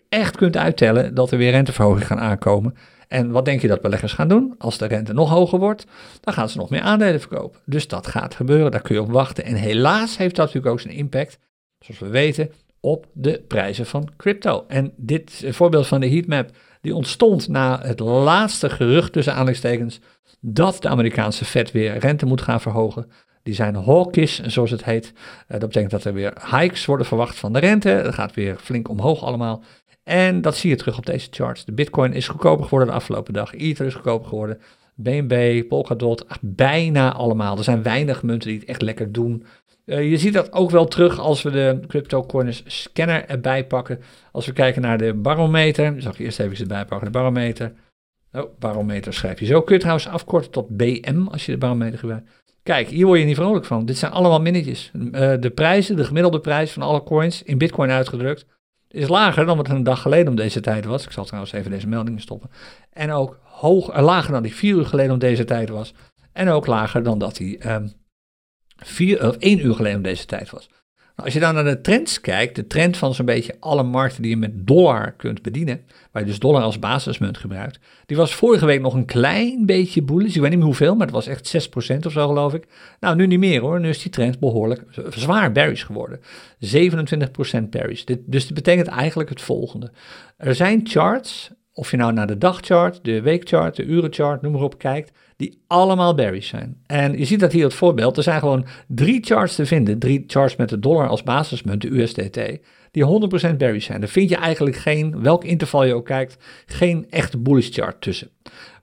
A: echt kunt uittellen dat er weer renteverhogingen gaan aankomen. En wat denk je dat beleggers gaan doen? Als de rente nog hoger wordt, dan gaan ze nog meer aandelen verkopen. Dus dat gaat gebeuren, daar kun je op wachten. En helaas heeft dat natuurlijk ook zijn impact, zoals we weten, op de prijzen van crypto. En dit voorbeeld van de heatmap, die ontstond na het laatste gerucht tussen aanleidingstekens dat de Amerikaanse Fed weer rente moet gaan verhogen. Die zijn hawkish, zoals het heet. Uh, dat betekent dat er weer hikes worden verwacht van de rente. Dat gaat weer flink omhoog allemaal. En dat zie je terug op deze charts. De bitcoin is goedkoper geworden de afgelopen dag. Ether is goedkoper geworden. BNB, Polkadot, bijna allemaal. Er zijn weinig munten die het echt lekker doen. Uh, je ziet dat ook wel terug als we de CryptoCoiners scanner erbij pakken. Als we kijken naar de barometer. Zal ik eerst even erbij pakken. De barometer. Oh, barometer schrijf je zo. Kun je trouwens afkorten tot BM als je de barometer gebruikt. Kijk, hier word je niet vrolijk van. Dit zijn allemaal minnetjes. Uh, de prijzen, de gemiddelde prijs van alle coins in bitcoin uitgedrukt, is lager dan wat een dag geleden om deze tijd was. Ik zal trouwens even deze meldingen stoppen. En ook uh, lager dan die vier uur geleden om deze tijd was. En ook lager dan dat die um, vier, of één uur geleden om deze tijd was. Nou, als je dan naar de trends kijkt, de trend van zo'n beetje alle markten die je met dollar kunt bedienen, waar je dus dollar als basismunt gebruikt, die was vorige week nog een klein beetje bullish. Ik weet niet meer hoeveel, maar het was echt 6% of zo geloof ik. Nou, nu niet meer hoor. Nu is die trend behoorlijk zwaar bearish geworden. 27% bearish. Dit, dus dit betekent eigenlijk het volgende. Er zijn charts, of je nou naar de dagchart, de weekchart, de urenchart, noem maar op kijkt, die allemaal bearish zijn. En je ziet dat hier het voorbeeld. Er zijn gewoon drie charts te vinden. Drie charts met de dollar als basismunt, de USDT. Die 100% bearish zijn. Daar vind je eigenlijk geen, welk interval je ook kijkt, geen echte bullish chart tussen.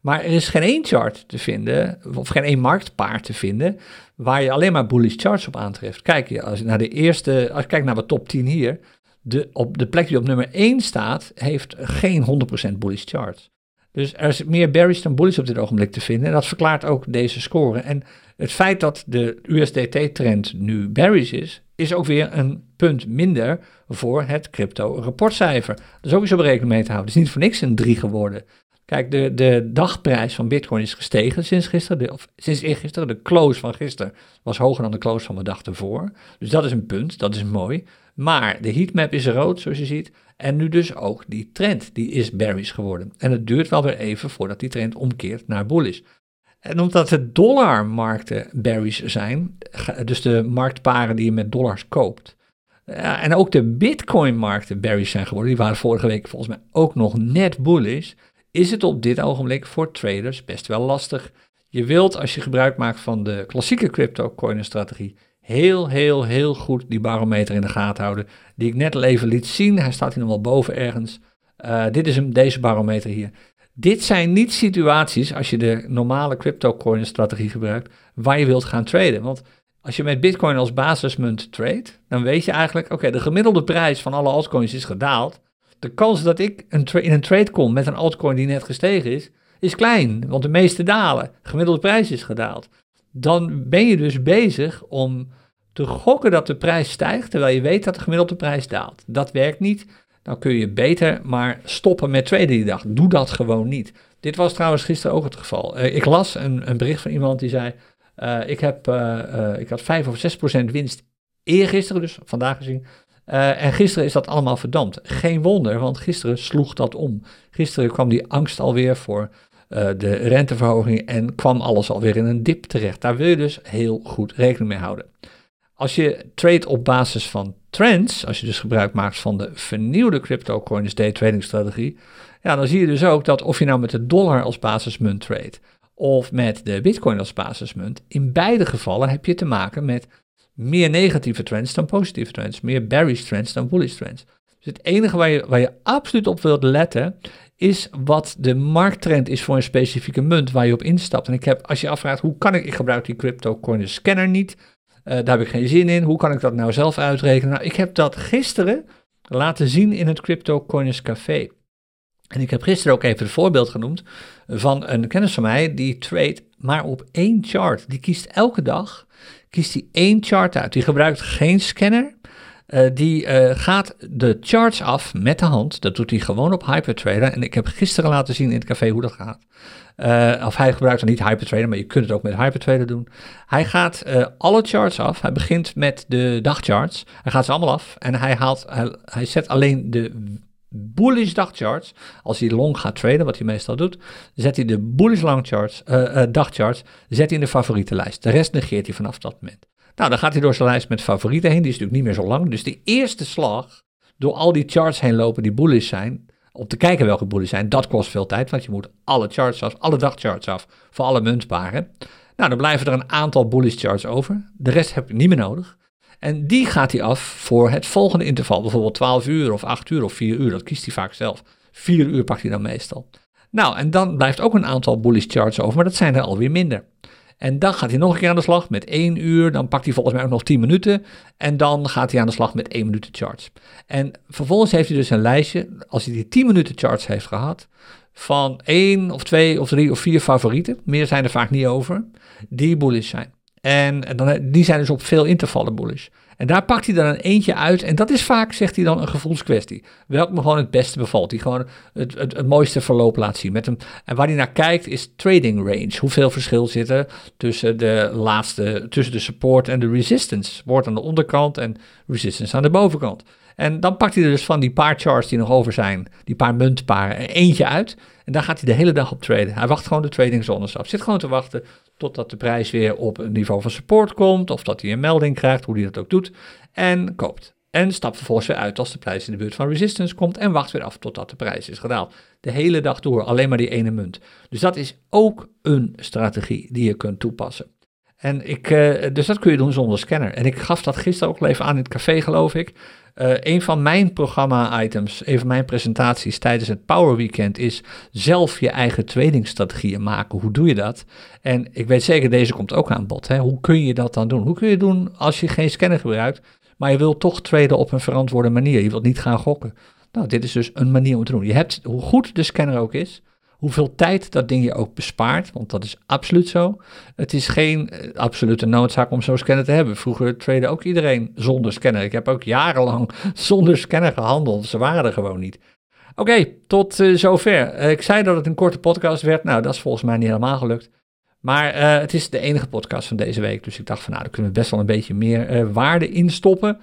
A: Maar er is geen één chart te vinden, of geen één marktpaar te vinden, waar je alleen maar bullish charts op aantreft. Kijk je als je naar de eerste, als je kijkt naar de top 10 hier, de, op de plek die op nummer 1 staat, heeft geen 100% bullish charts. Dus er is meer bearish dan bullish op dit ogenblik te vinden. En dat verklaart ook deze score. En het feit dat de USDT-trend nu bearish is, is ook weer een punt minder voor het crypto-rapportcijfer. Dat is ook op rekening mee te houden. Het is niet voor niks een 3 geworden. Kijk, de, de dagprijs van Bitcoin is gestegen sinds gisteren. Of sinds eergisteren. De close van gisteren was hoger dan de close van de dag ervoor. Dus dat is een punt, dat is mooi. Maar de heatmap is rood, zoals je ziet. En nu dus ook die trend, die is bearish geworden. En het duurt wel weer even voordat die trend omkeert naar bullish. En omdat de dollarmarkten bearish zijn, dus de marktparen die je met dollars koopt, en ook de bitcoin-markten bearish zijn geworden, die waren vorige week volgens mij ook nog net bullish, is het op dit ogenblik voor traders best wel lastig. Je wilt, als je gebruik maakt van de klassieke crypto-coin-strategie, heel, heel, heel goed die barometer in de gaten houden, die ik net al even liet zien. Hij staat hier nog wel boven ergens. Uh, dit is hem, deze barometer hier. Dit zijn niet situaties, als je de normale crypto-coin-strategie gebruikt, waar je wilt gaan traden. Want als je met Bitcoin als basismunt trade, dan weet je eigenlijk, oké, de gemiddelde prijs van alle altcoins is gedaald. De kans dat ik een in een trade kom met een altcoin die net gestegen is, is klein, want de meeste dalen. De gemiddelde prijs is gedaald. Dan ben je dus bezig om te gokken dat de prijs stijgt, terwijl je weet dat de gemiddelde prijs daalt. Dat werkt niet. Dan kun je beter maar stoppen met traden die dag. Doe dat gewoon niet. Dit was trouwens gisteren ook het geval. Uh, ik las een, een, bericht van iemand die zei: uh, ik, heb, uh, ik had 5 of 6 procent winst eergisteren, dus vandaag gezien. en gisteren is dat allemaal verdampt. Geen wonder, want gisteren sloeg dat om. Gisteren kwam die angst alweer voor de renteverhoging en kwam alles alweer in een dip terecht. Daar wil je dus heel goed rekening mee houden. Als je trade op basis van trends, als je dus gebruik maakt van de vernieuwde cryptocurrency day trading strategie, ja, dan zie je dus ook dat of je nou met de dollar als basismunt trade of met de bitcoin als basismunt, in beide gevallen heb je te maken met meer negatieve trends dan positieve trends, meer bearish trends dan bullish trends. Dus het enige waar je, waar je absoluut op wilt letten, is wat de markttrend is voor een specifieke munt waar je op instapt. En ik heb, als je afvraagt hoe kan ik, ik gebruik die cryptocurrency scanner niet, uh, daar heb ik geen zin in. Hoe kan ik dat nou zelf uitrekenen? Nou, ik heb dat gisteren laten zien in het Crypto Coiners Café. En ik heb gisteren ook even het voorbeeld genoemd van een kennis van mij die trade maar op één chart. Die kiest elke dag, kiest hij één chart uit. Die gebruikt geen scanner. Uh, die uh, gaat de charts af met de hand. Dat doet hij gewoon op Hypertrader. En ik heb gisteren laten zien in het café hoe dat gaat. Uh, of hij gebruikt dan niet Hypertrader, maar je kunt het ook met Hypertrader doen. Hij gaat alle charts af. Hij begint met de dagcharts. Hij gaat ze allemaal af. En hij, haalt, hij, hij zet alleen de bullish dagcharts. Als hij long gaat traden, wat hij meestal doet, zet hij de bullish long charts, dagcharts zet hij in de favorietenlijst. De rest negeert hij vanaf dat moment. Nou, dan gaat hij door zijn lijst met favorieten heen. Die is natuurlijk niet meer zo lang. Dus de eerste slag, door al die charts heen lopen die bullish zijn, om te kijken welke bullish zijn, dat kost veel tijd. Want je moet alle charts af, alle dagcharts af, voor alle muntparen. Nou, dan blijven er een aantal bullish charts over. De rest heb je niet meer nodig. En die gaat hij af voor het volgende interval. Bijvoorbeeld 12 uur of 8 uur of 4 uur. Dat kiest hij vaak zelf. 4 uur pakt hij dan meestal. Nou, en dan blijft ook een aantal bullish charts over, maar dat zijn er alweer minder. En dan gaat hij nog een keer aan de slag met 1 uur. Dan pakt hij volgens mij ook nog 10 minuten. En dan gaat hij aan de slag met 1 minuut charts. En vervolgens heeft hij dus een lijstje, als hij die 10 minuten charts heeft gehad, van 1 of 2 of 3 of 4 favorieten. Meer zijn er vaak niet over. Die bullish zijn. En dan, die zijn dus op veel intervallen bullish. En daar pakt hij dan een eentje uit. En dat is vaak, zegt hij dan, een gevoelskwestie. Welk me gewoon het beste bevalt. Die gewoon het, het, het mooiste verloop laat zien. Met hem. En waar hij naar kijkt is trading range. Hoeveel verschil zit er tussen de laatste, tussen de support en de resistance. Support aan de onderkant en resistance aan de bovenkant. En dan pakt hij er dus van die paar charts die nog over zijn, die paar muntparen, eentje uit. En daar gaat hij de hele dag op traden. Hij wacht gewoon de trading zones af. Zit gewoon te wachten totdat de prijs weer op een niveau van support komt, of dat hij een melding krijgt, hoe hij dat ook doet, en koopt. En stapt vervolgens weer uit als de prijs in de buurt van resistance komt en wacht weer af totdat de prijs is gedaald. De hele dag door, alleen maar die ene munt. Dus dat is ook een strategie die je kunt toepassen. En ik, uh, dus dat kun je doen zonder scanner. En ik gaf dat gisteren ook even aan in het café, geloof ik. Uh, een van mijn programma-items, een van mijn presentaties tijdens het Power Weekend is zelf je eigen tradingstrategieën maken. Hoe doe je dat? En ik weet zeker, deze komt ook aan bod. Hè? Hoe kun je dat dan doen? Hoe kun je doen als je geen scanner gebruikt, maar je wilt toch traden op een verantwoorde manier? Je wilt niet gaan gokken. Nou, dit is dus een manier om te doen. Je hebt, hoe goed de scanner ook is, hoeveel tijd dat ding je ook bespaart, want dat is absoluut zo. Het is geen uh, absolute noodzaak om zo'n scanner te hebben. Vroeger trade ook iedereen zonder scanner. Ik heb ook jarenlang [laughs] zonder scanner gehandeld. Ze waren er gewoon niet. Oké, tot uh, zover. Uh, ik zei dat het een korte podcast werd. Nou, dat is volgens mij niet helemaal gelukt. Maar het is de enige podcast van deze week. Dus ik dacht van nou, daar kunnen we best wel een beetje meer waarde in stoppen.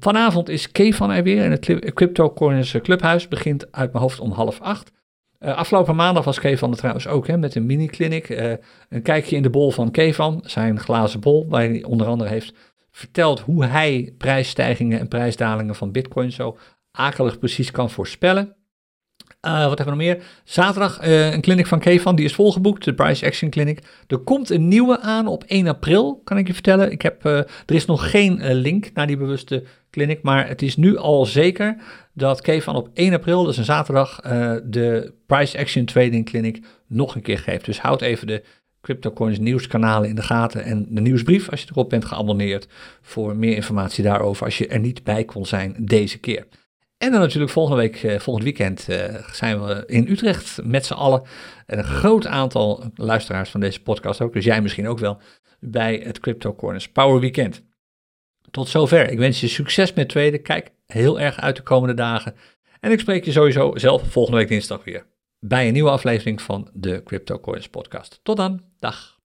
A: Vanavond is Kevan er weer in het Crypto Corners Clubhuis. Begint uit mijn hoofd om half acht. Afgelopen maandag was Kevan er trouwens ook hè, met een mini-clinic. een kijkje in de bol van Kevan, zijn glazen bol, waar hij onder andere heeft verteld hoe hij prijsstijgingen en prijsdalingen van Bitcoin zo akelig precies kan voorspellen. Uh, wat hebben we nog meer? Zaterdag uh, een clinic van Kevan, die is volgeboekt, de Price Action Clinic. Er komt een nieuwe aan op 1 april, kan ik je vertellen. Ik heb, uh, er is nog geen link naar die bewuste clinic, maar het is nu al zeker dat Kevan op 1 april, dus een zaterdag, de Price Action Trading Clinic nog een keer geeft. Dus houd even de CryptoCoins nieuwskanalen in de gaten en de nieuwsbrief als je erop bent geabonneerd voor meer informatie daarover als je er niet bij kon zijn deze keer. En dan natuurlijk volgende week, eh, volgend weekend, uh, zijn we in Utrecht met z'n allen. En een groot aantal luisteraars van deze podcast ook, dus jij misschien ook wel, bij het Crypto Corners Power Weekend. Tot zover. Ik wens je succes met tweede. Kijk heel erg uit de komende dagen. En ik spreek je sowieso zelf volgende week dinsdag weer bij een nieuwe aflevering van de Crypto Coins Podcast. Tot dan. Dag.